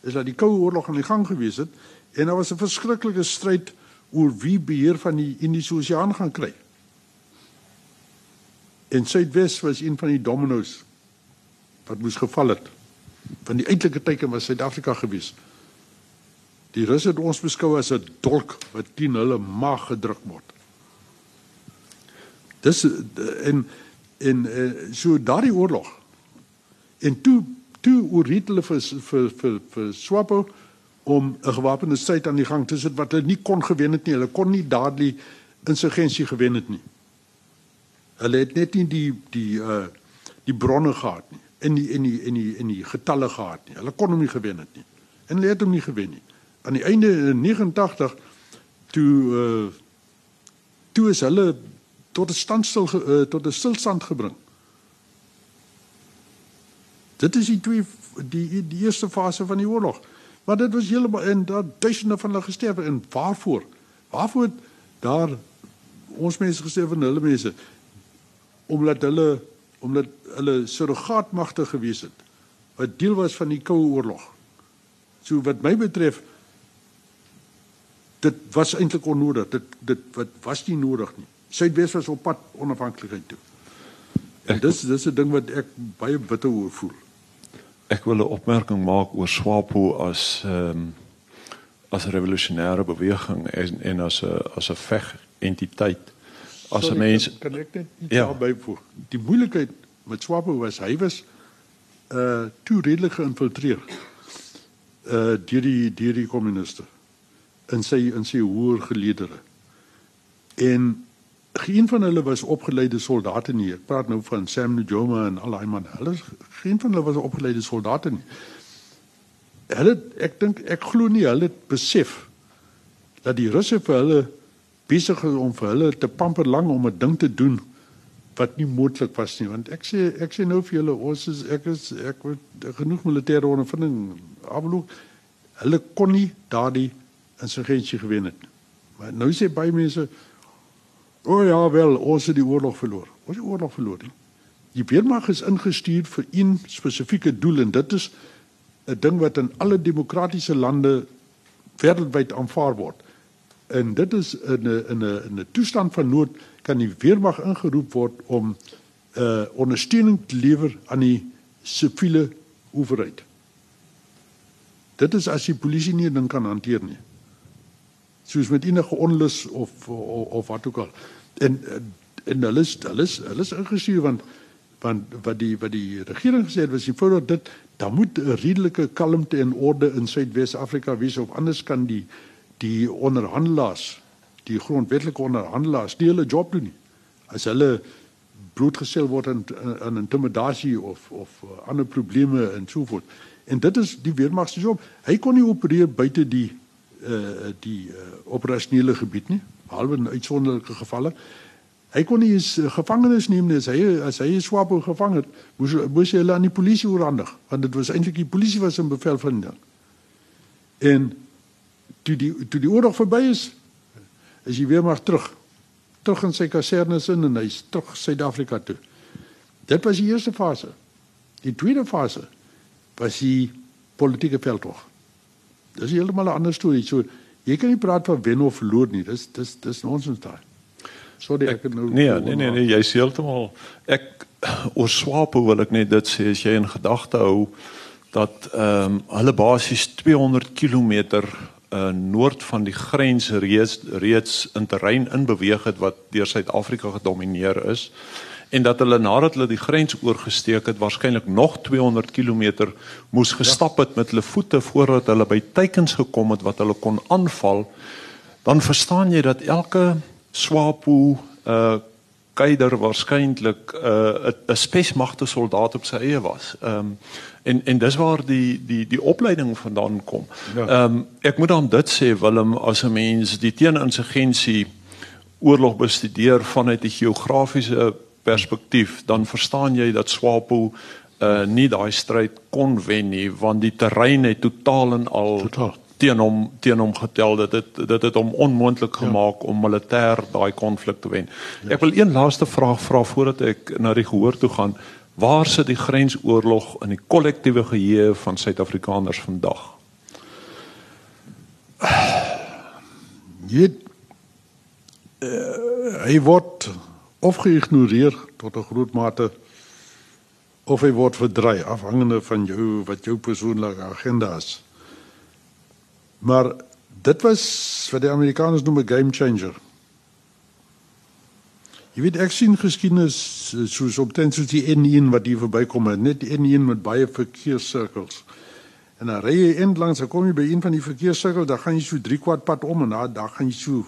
is dat die Koue Oorlog aan die gang gewees het en daar was 'n verskriklike stryd oor wie beheer van die Indiese Oseaan gaan kry. En Suidwes was een van die dominos wat moes geval het. Van die eintlike teken was Suid-Afrika gewees. Die Russe het ons beskou as 'n dolk wat teen hulle mag gedruk word. Dis en en eh, so daardie oorlog En toe toe oorreed hulle vir vir vir vir Swapo om 'n gewapende stryd aan die gang te sit wat hulle nie kon gewen het nie. Hulle kon nie dadelik insurgensie gewen het nie. Hulle het net nie die die uh die bronne gehad nie. In die in die in die in die getalle gehad nie. Hulle kon hom nie gewen het nie. En hulle het hom nie gewen nie. Aan die einde in 89 toe uh toe is hulle tot 'n standstil uh, tot 'n stilstand gebring. Dit is die twee die die eerste fase van die oorlog. Maar dit was heeltemal en daar duisende van hulle gesterf en waarvoor? Waarvoor daar ons mense gesterf en hulle mense omdat hulle omdat hulle surrogaatmagte gewees het wat deel was van die koue oorlog. So wat my betref dit was eintlik onnodig. Dit dit wat was nie nodig nie. Suidwes was op pad onafhanklikheid toe. En dis dis 'n ding wat ek baie bitter oor voel ek wil 'n opmerking maak oor SWAPO as ehm um, as 'n revolusionêre beweging en en as 'n as 'n veg entiteit. As 'n mens kan ek net iets ja. daarby voeg. Die moeilikheid met SWAPO was hy was uh toe redelik geïnfiltreer uh deur die deur die kommuniste in sy in sy hoër geleedere. En geen van hulle was opgeleide soldate nie. Ek praat nou van Sam Nujoma en al daai manne. Hulle geen van hulle was opgeleide soldate nie. Hulle ek dink ek glo nie hulle het besef dat die Russe vir hulle besig is om vir hulle te pamper lang om 'n ding te doen wat nie moontlik was nie want ek sê ek sê nou vir julle ons is ek is ek het genoeg militêre ondervinding afloop hulle kon nie daardie insurgensie gewen het maar nou sê baie mense O oh ja, wel, ons het die oorlog verloor. Ons het die oorlog verloor. Nie. Die weermag is ingestuur vir een spesifieke doel en dit is 'n ding wat in alle demokratiese lande wêreldwyd aanvaar word. En dit is in 'n in 'n in 'n toestand van nood kan die weermag ingeroep word om 'n uh, ondersteuning te lewer aan die siviele owerheid. Dit is as die polisie nie ding kan hanteer nie soos met enige onlus of, of of wat ook al. En en hulle is hulle is hulle is ingestuur want want wat die wat die regering gesê het was die voordat dit dan moet 'n redelike kalmte en orde in Suidwes-Afrika wees of anders kan die die onderhandelaars die grondwetlike onderhandelaars nie hulle job doen nie. As hulle bloedgesel word aan aan intimidasie of of ander probleme en so voort. En dit is die weermag se job. Hy kon nie opereer buite die uh die uh, operasionele gebied nie, behalwe in uitsonderlike gevalle. Hy kon nie eens uh, gevangenes neem nie. As hy as hy Swapo gevang het, moes moes hy hulle aan die polisie oorhandig, want dit was eintlik die polisie wat in bevel van hom. En toe die toe die oorlog verby is, is hy weer maar terug. Terug in sy kasernes in en hy's terug Suid-Afrika toe. Dit was die eerste fase. Die tweede fase was die politieke veldtog. Dis heeltemal 'n ander storie. So jy kan nie praat van wen of verloor nie. Dis dis dis nonsens daai. Sorry ek, ek nou Nee, nee nee nee, jy's heeltemal ek oor Swapo wil ek net dit sê as jy in gedagte hou dat ehm um, hulle basies 200 km uh noord van die grens reeds reeds in terrein in beweeg het wat deur Suid-Afrika gedomeineer is en dat hulle nadat hulle die grens oorgesteek het waarskynlik nog 200 km moes gestap het met hulle voete voordat hulle by teikens gekom het wat hulle kon aanval dan verstaan jy dat elke swapo uh keider waarskynlik 'n uh, 'n spesmagte soldaat op sy eie was. Ehm um, en en dis waar die die die opleiding vandaan kom. Ja. Ehm ja. um, ek moet dan dit sê Willem as 'n mens die teeninsurgensie oorlog bestudeer vanuit 'n geografiese perspektief, dan verstaan jy dat Swapo uh nie daai stryd kon wen nie want die terrein het totaal en al totaal teen hom teen hom getel dat dit dit het hom onmoontlik ja. gemaak ja. om militêr daai konflik te wen. Yes. Ek wil een laaste vraag vra voordat ek na die gehoor toe gaan. Waar sit die grensoorlog in die kollektiewe geheue van Suid-Afrikaners vandag? Jy uh, hy word of geïgnoreer tot 'n groot mate of hy word verdry afhangende van jou wat jou persoonlike agenda is. Maar dit was wat die Amerikaners noem 'n game changer. Jy weet ek sien geskiedenis soos op ten soos die N1 wat hier verbykom het, net die N1 met baie verkeerssirkels. En dan ry jy end langs, dan kom jy by een van die verkeerssirkels, dan gaan jy so 3 kwart pad om en dan dan gaan jy so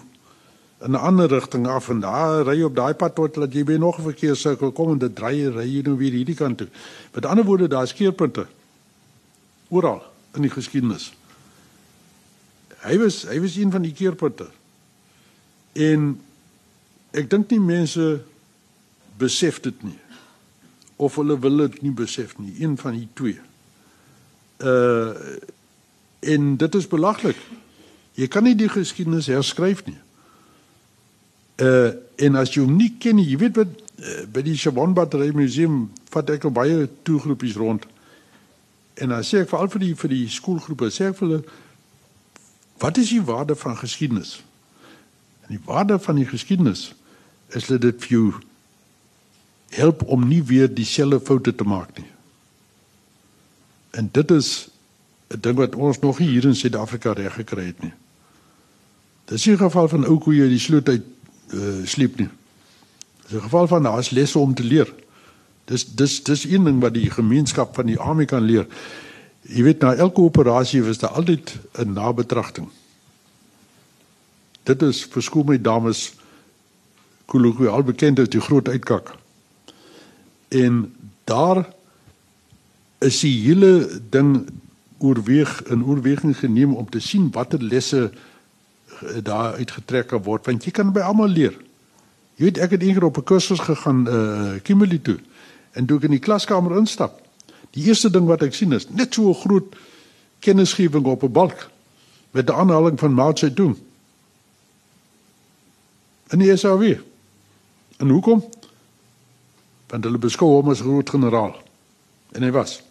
in 'n ander rigting af en daar ry op daai pad tot dat jy by nog 'n verkeerssirkel kom en dit draai ry jy nou weer hierdie kant toe. Met ander woorde, daar's keerpunte oral in die geskiedenis. Hy was hy was een van die keerpunte. En ek dink nie mense besef dit nie. Of hulle wil dit nie besef nie, een van die twee. Uh en dit is belaglik. Jy kan nie die geskiedenis herskryf nie. Uh en as jy hom nie ken nie, jy weet wat uh, by die Chabon Battery Museum vat ek baie toegroepies rond. En dan sê ek veral vir die vir die skoolgroepe, sê ek vir hulle Wat is die waarde van geskiedenis? En die waarde van die geskiedenis is dat dit vir jou help om nie weer dieselfde foute te maak nie. En dit is 'n ding wat ons nog hier in Suid-Afrika reg gekry het nie. Dis nie 'n geval van ou koeie die sloot uit uh, sleep nie. Dis 'n geval van daar's lesse om te leer. Dis dis dis een ding wat die gemeenskap van die army kan leer. Jy weet na elke operasie was daar altyd 'n nabetragting. Dit is verskoon my dames kolokwiaal bekend as die groot uitkak. En daar is die hele ding oorweeg in oorweging geneem om te sien watter lesse eh, daar uitgetrek kan word want jy kan by almal leer. Jy weet ek het eendag op 'n kursus gegaan uh eh, Kimberley toe en toe ek in die klaskamer instap Die eerste ding wat ek sien is net so 'n groot kennisgewing op 'n balk met 'n aanhaling van Mao Zedong. En hy sê wie? En hoekom? Want hulle beskou hom as groot generaal. En hy was.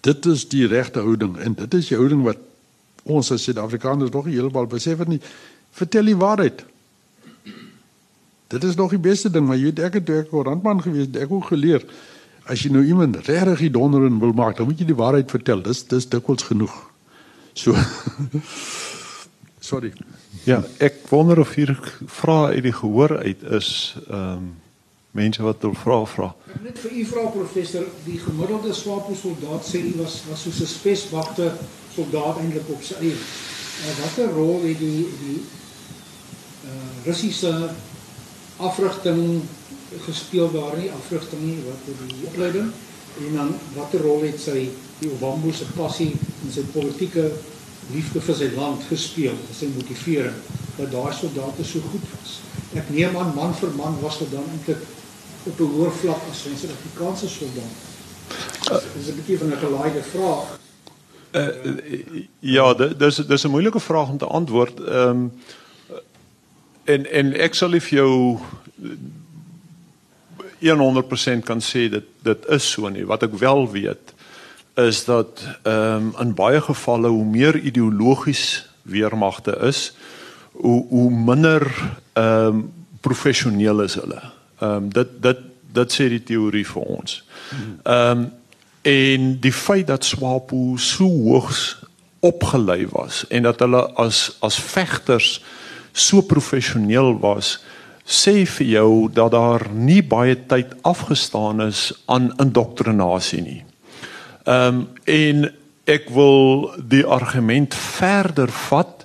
Dit is die regte houding en dit is die houding wat ons as Suid-Afrikaners nog heeltemal besef het nie. Vertel die waarheid. Dit is nog die beste ding, maar jy weet ek het ek koerantman gewees, ek het geleer as jy nou iemand regtig die donder in wil maak, dan moet jy die waarheid vertel. Dis dis dikwels genoeg. So Sorry. Ja, ek wonder of hier vra uit die gehoor uit is ehm um, mense wat wil vra vra. Net vir u vra professor, die gemiddelde swapo soldaat sê hy was was soos 'n speswagte soldaat eintlik op sy eie. Uh, Watter rol het die die uh, Russiese afrigting gespeel daar nie afrigting nie wat oor die opleiding en dan watter rol het sy die Obambo se passie en sy politieke liefde vir sy land gespeel sy motivering dat daai soldate so goed was. Ek neem aan man vir man was dit dan eintlik op 'n hoër vlak as sy Suid-Afrikaanse soldaat dis is 'n bietjie van 'n gelaaide vraag uh, ja dis dis 'n moeilike vraag om te antwoord ehm um, en en ek sal vir jou 100% kan sê dit dit is so nie wat ek wel weet is dat ehm um, in baie gevalle hoe meer ideologies weermagte is hoe hoe minder ehm um, professioneel is hulle. Ehm um, dit dit dit sê die teorie vir ons. Ehm um, en die feit dat Swapo so hoogs opgelei was en dat hulle as as vegters so professioneel was sê vir jou dat daar nie baie tyd afgestaan is aan indoktrinasie nie. Ehm um, en ek wil die argument verder vat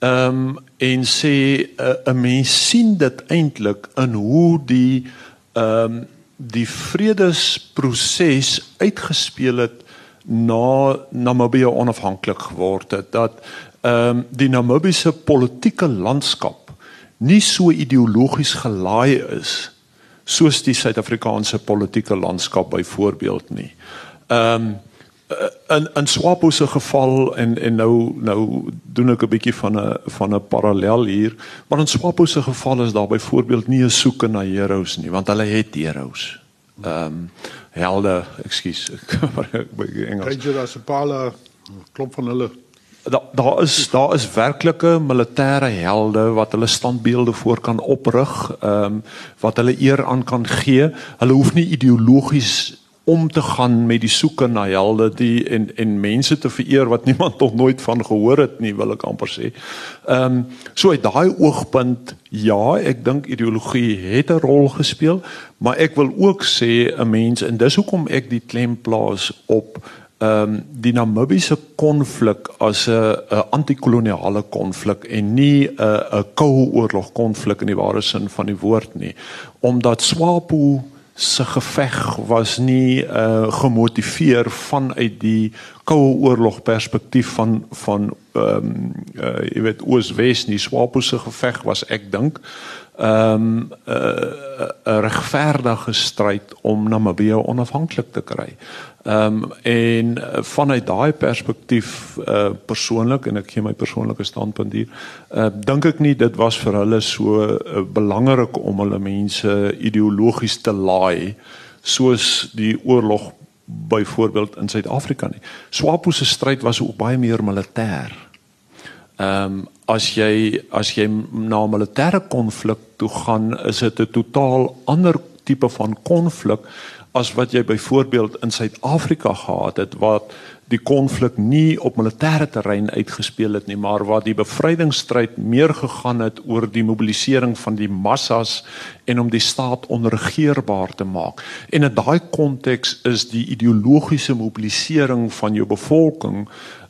ehm um, en sê eh, 'n uh, mens sien dit eintlik in hoe die ehm um, die vredesproses uitgespeel het na Namibië onafhanklik geword het dat ehm um, die Namibiese politieke landskap nie so ideologies gelaai is soos die Suid-Afrikaanse politieke landskap byvoorbeeld nie. Ehm um, in in Swapo se geval en en nou nou doen ek 'n bietjie van 'n van 'n parallel hier, maar in Swapo se geval is daar byvoorbeeld nie 'n soeke na heroes nie, want hulle het heroes. Ehm um, helde, ekskuus, ek by Engels. Ranger Asipala klop van hulle. Daar daar is daar is werklike militêre helde wat hulle standbeelde voor kan oprig, ehm um, wat hulle eer aan kan gee. Hulle hoef nie ideologies om te gaan met die soeke na helde die en en mense te vereer wat niemand nog nooit van gehoor het nie wil ek amper sê. Ehm um, so uit daai oogpunt ja, ek dink ideologie het 'n rol gespeel, maar ek wil ook sê 'n mens en dis hoekom ek die klem plaas op ehm um, die Namibiese konflik as 'n 'n antikoloniale konflik en nie 'n 'n koue oorlog konflik in die ware sin van die woord nie, omdat SWAPO se geveg was nie uh gemotiveer vanuit die koue oorlog perspektief van van ehm um, uh jy weet Oos-Wes nie Swapo se geveg was ek dink ehm um, 'n uh, regverdige stryd om Namibië onafhanklik te kry. Ehm um, en vanuit daai perspektief uh persoonlik en ek gee my persoonlike standpunt hier, uh dink ek nie dit was vir hulle so uh, belangrik om hulle mense ideologies te laai soos die oorlog byvoorbeeld in Suid-Afrika nie. Swapo se stryd was ook baie meer militêr. Ehm um, as jy as jy na 'n militêre konflik toe gaan, is dit 'n totaal ander tipe van konflik as wat jy byvoorbeeld in Suid-Afrika gehad het wat die konflik nie op militêre terrein uitgespeel het nie maar waar die bevrydingsstryd meer gegaan het oor die mobilisering van die massas en om die staat onregeerbaar te maak. En in daai konteks is die ideologiese mobilisering van jou bevolking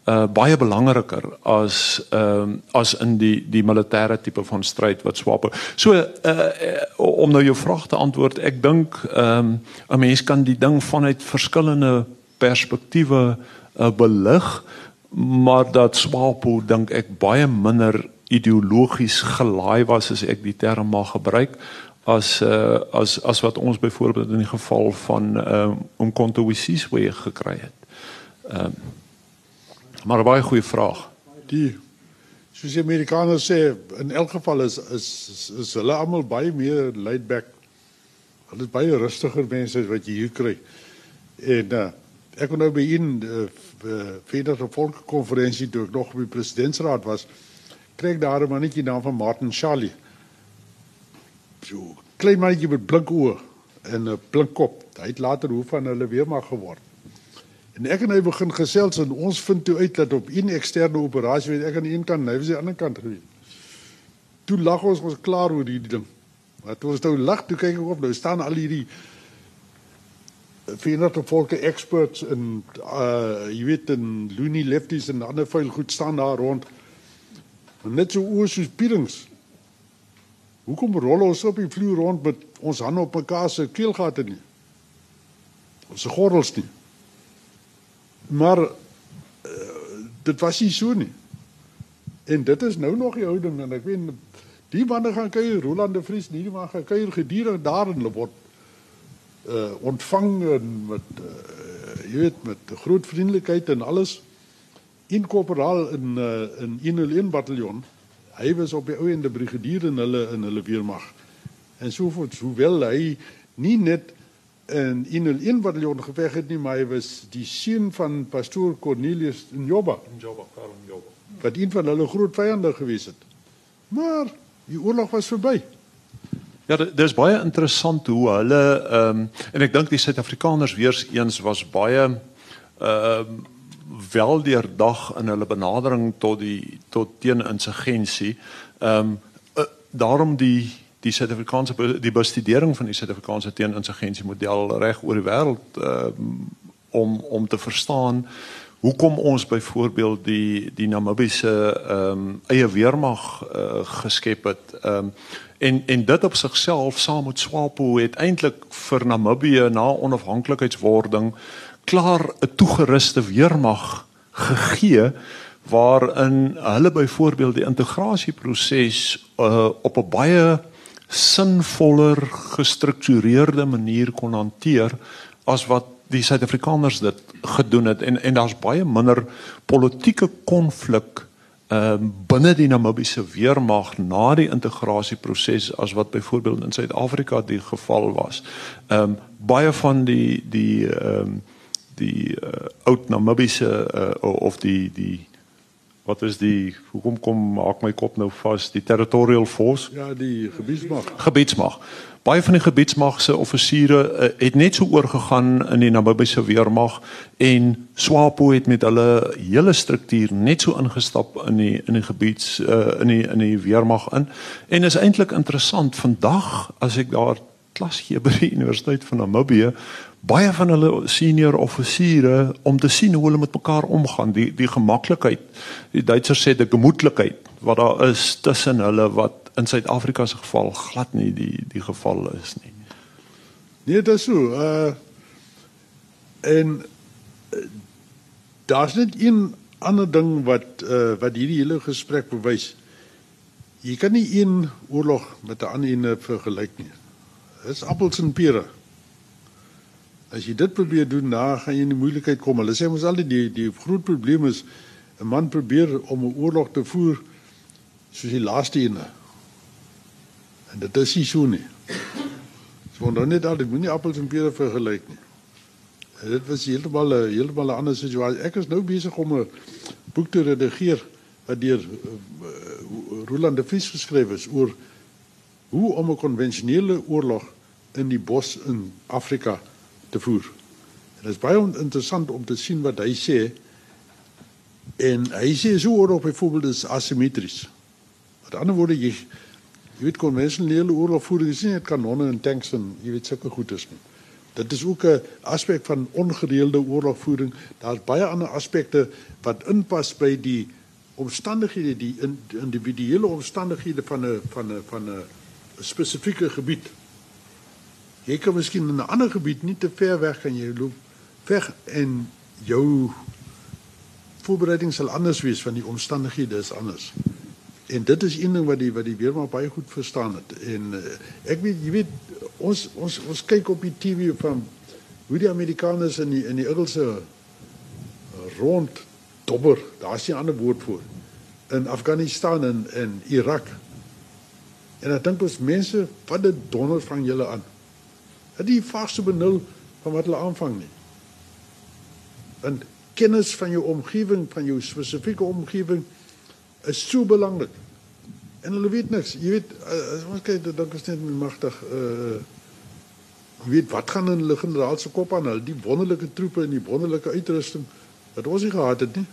uh baie belangriker as ehm uh, as in die die militêre tipe van stryd wat swaap. So uh, om nou jou vraag te antwoord, ek dink ehm um, 'n mens kan die ding vanuit verskillende perspektiewe uh, belig, maar dat swapo dink ek baie minder ideologies gelaai was as ek die term mag gebruik as uh as as wat ons byvoorbeeld in die geval van ehm um, om Kontowisis weer gekry het. Ehm um, Maar 'n baie goeie vraag. Die soos die Amerikaners sê, in elk geval is is is, is hulle almal baie meer laid back. Hulle is baie rustiger mense wat jy hier kry. En uh, ek kon nou by in uh, Federale Volkskonferensie toe ek nog by presidentsraad was, kry ek daar 'n mannetjie naam van Martin Charlie. So klein mannetjie met blink oë en 'n blink kop. Hy het later hoof van hulle weermag geword. En ek en hy begin gesels en ons vind toe uit dat op een eksterne operasie weet ek aan die een kant, hy was aan die ander kant gewees. Toe lag ons ons klaar oor hierdie ding. Maar toe ons nou lag, toe kyk ek op, nou staan al hierdie Verenigde Volke experts en uh jy weet en loony lefties en ander vuil goed staan daar rond. En net so oor soos pierings. Hoekom rol ons op die vloer rond met ons hande op mekaar se keelgate nie? Ons gordels nie. Maar uh, dit was nie so nie. En dit is nou nog die ou ding en ek weet die manne gaan kuier Roland de Vries nie, maar gaan kuier gedurig daar en hulle word uh ontvang met uh, jy weet met groot vriendelikheid en alles in korporaal in uh, in 101 bataljon. Hy was op die ou ende brigadier in hulle in hulle weermag. En so voort, hoewel hy nie net en in 'n bataljon geveg het nie, maar hy was die seun van pastoor Cornelius in Jobba. In Jobba, Karl in Jobba. Wat een van hulle groot vyande gewees het. Maar die oorlog was verby. Ja, dis baie interessant hoe hulle ehm um, en ek dink die Suid-Afrikaners weer eens was baie ehm um, wel deurdag in hulle benadering tot die tot teen insurgensie. Ehm um, uh, daarom die die Suid-Afrikaanse die bestudering van die Suid-Afrikaanse teeninsurgensie model reg oor die wêreld uh, om om te verstaan hoekom ons byvoorbeeld die die Namibiese ehm um, eie weermag uh, geskep het. Ehm um, en en dit op sigself saam met SWAPO het eintlik vir Namibië na onafhanklikheidswording klaar 'n toegeruste weermag gegee waarin hulle byvoorbeeld die integrasieproses uh, op 'n baie sinvoller gestruktureerde manier kon hanteer as wat die Suid-Afrikaners dit gedoen het en en daar's baie minder politieke konflik ehm um, binne die Namibiese weermag na die integrasieproses as wat byvoorbeeld in Suid-Afrika die geval was. Ehm um, baie van die die ehm um, die uh, oud Namibiese uh, of die die wat is die hoekom kom maak my kop nou vas? Die territorial force? Ja die gebiedsmag. Gebiedsmag. Baie van die gebiedsmag se offisiere uh, het net so oorgegaan in die Namibiese weermag en SWAPO het met hulle hele struktuur net so ingestap in die in die gebieds uh, in die in die weermag in. En is eintlik interessant vandag as ek daar klas gee by die Universiteit van Namibië baie van hulle senior offisiere om te sien hoe hulle met mekaar omgaan. Die die gemaklikheid die Duitsers sê die gemoedelikheid wat daar is tussen hulle wat in Suid-Afrika se geval glad nie die die geval is nie. Nee dit is so uh en uh, daar's net een ander ding wat uh wat hierdie hele gesprek bewys. Jy kan nie een oorlog met 'n ander een vergelyk nie. Dis appels en pere As jy dit probeer doen, dan gaan jy in die moeilikheid kom. Hulle sê mos altyd die die groot probleem is 'n man probeer om 'n oorlog te voer soos die laaste ene. En dit is nie so nie. So dan net al, dit moenie appels en pere vergelyk nie. En dit was heeltemal 'n heeltemal 'n ander situasie. Ek is nou besig om 'n boek te redigeer wat deur uh, Roland de Vries geskryf is oor hoe om 'n konvensionele oorlog in die bos in Afrika te voer. En dit is baie interessant om te sien wat hy sê. En hy sê so oorlog byvoorbeeld is asimetries. Met ander woorde jy jy weet konvensionele oorlogvoering is nie net kanonne en tanks en jy weet sulke goedes nie. Dit is ook 'n aspek van ongereelde oorlogvoering. Daar's baie ander aspekte wat inpas by die omstandighede die individuele omstandighede van 'n van 'n van 'n spesifieke gebied. Jy kan miskien in 'n ander gebied nie te ver weg kan jy loop weg en jou voorbereiding sal anders wees van die omstandighede is anders. En dit is een ding wat die wat die weermaak baie goed verstaan het. En uh, ek weet jy weet ons ons ons kyk op die TV van hoe die Amerikaners in die in die Engelse rond dobber, daar's 'n ander woord vir in Afghanistan en in Irak. En ek dink ons mense wat dit donder van julle aan het die vaste benul van wat hulle aanvang nie. En kennis van jou omgewing, van jou spesifieke omgewing is so belangrik. En hulle weet niks. Jy weet as ons kyk dat dink ons net magtig uh jy weet wat gaan in hulle generaal se kop aan hulle die wonderlike troepe en die wonderlike uitrusting wat ons nie gehad het nie.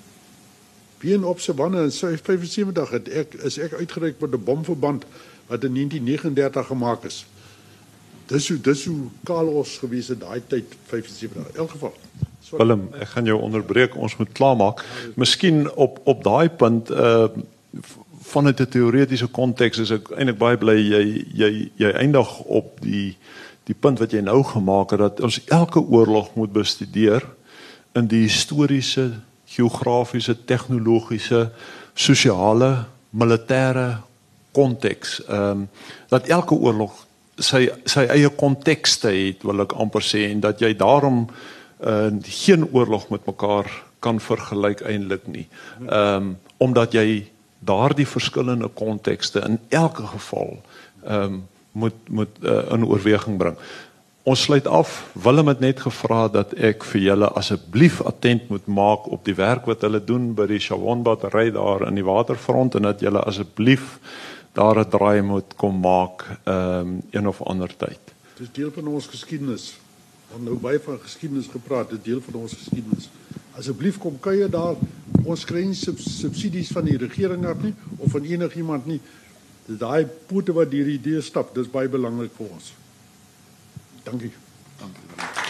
Bien op se wanne in 75 het ek is ek uitgereik met 'n bomverband wat in 1939 gemaak is. Dis hoe dis hoe kaal ons gewees het daai tyd 75 in elk geval. So, Willem, ek gaan jou onderbreek. Ons moet klaarmaak. Miskien op op daai punt uh van 'n teoretiese konteks is ek eintlik baie bly jy jy jy eindig op die die punt wat jy nou gemaak het dat ons elke oorlog moet bestudeer in die historiese, geografiese, tegnologiese, sosiale, militêre konteks. Ehm um, dat elke oorlog sy sy eie kontekste het wil ek amper sê en dat jy daarom uh, geen oorlog met mekaar kan vergelyk eintlik nie. Ehm um, omdat jy daardie verskillende kontekste in elke geval ehm um, moet moet uh, in oorweging bring. Ons sluit af. Willem het net gevra dat ek vir julle asseblief attent moet maak op die werk wat hulle doen by die Shavon battery daar in die waterfront en dat julle asseblief daar 'n draai moet kom maak ehm um, een of ander tyd. Dis deel van ons geskiedenis. Ons nou baie van geskiedenis gepraat, dit deel van ons geskiedenis. Asseblief kom kuier daar. Ons kry nie subsidies van die regering af nie of van enigiemand nie. Dis daai pote wat deur die deur stap, dis baie belangrik vir ons. Dankie. Dankie.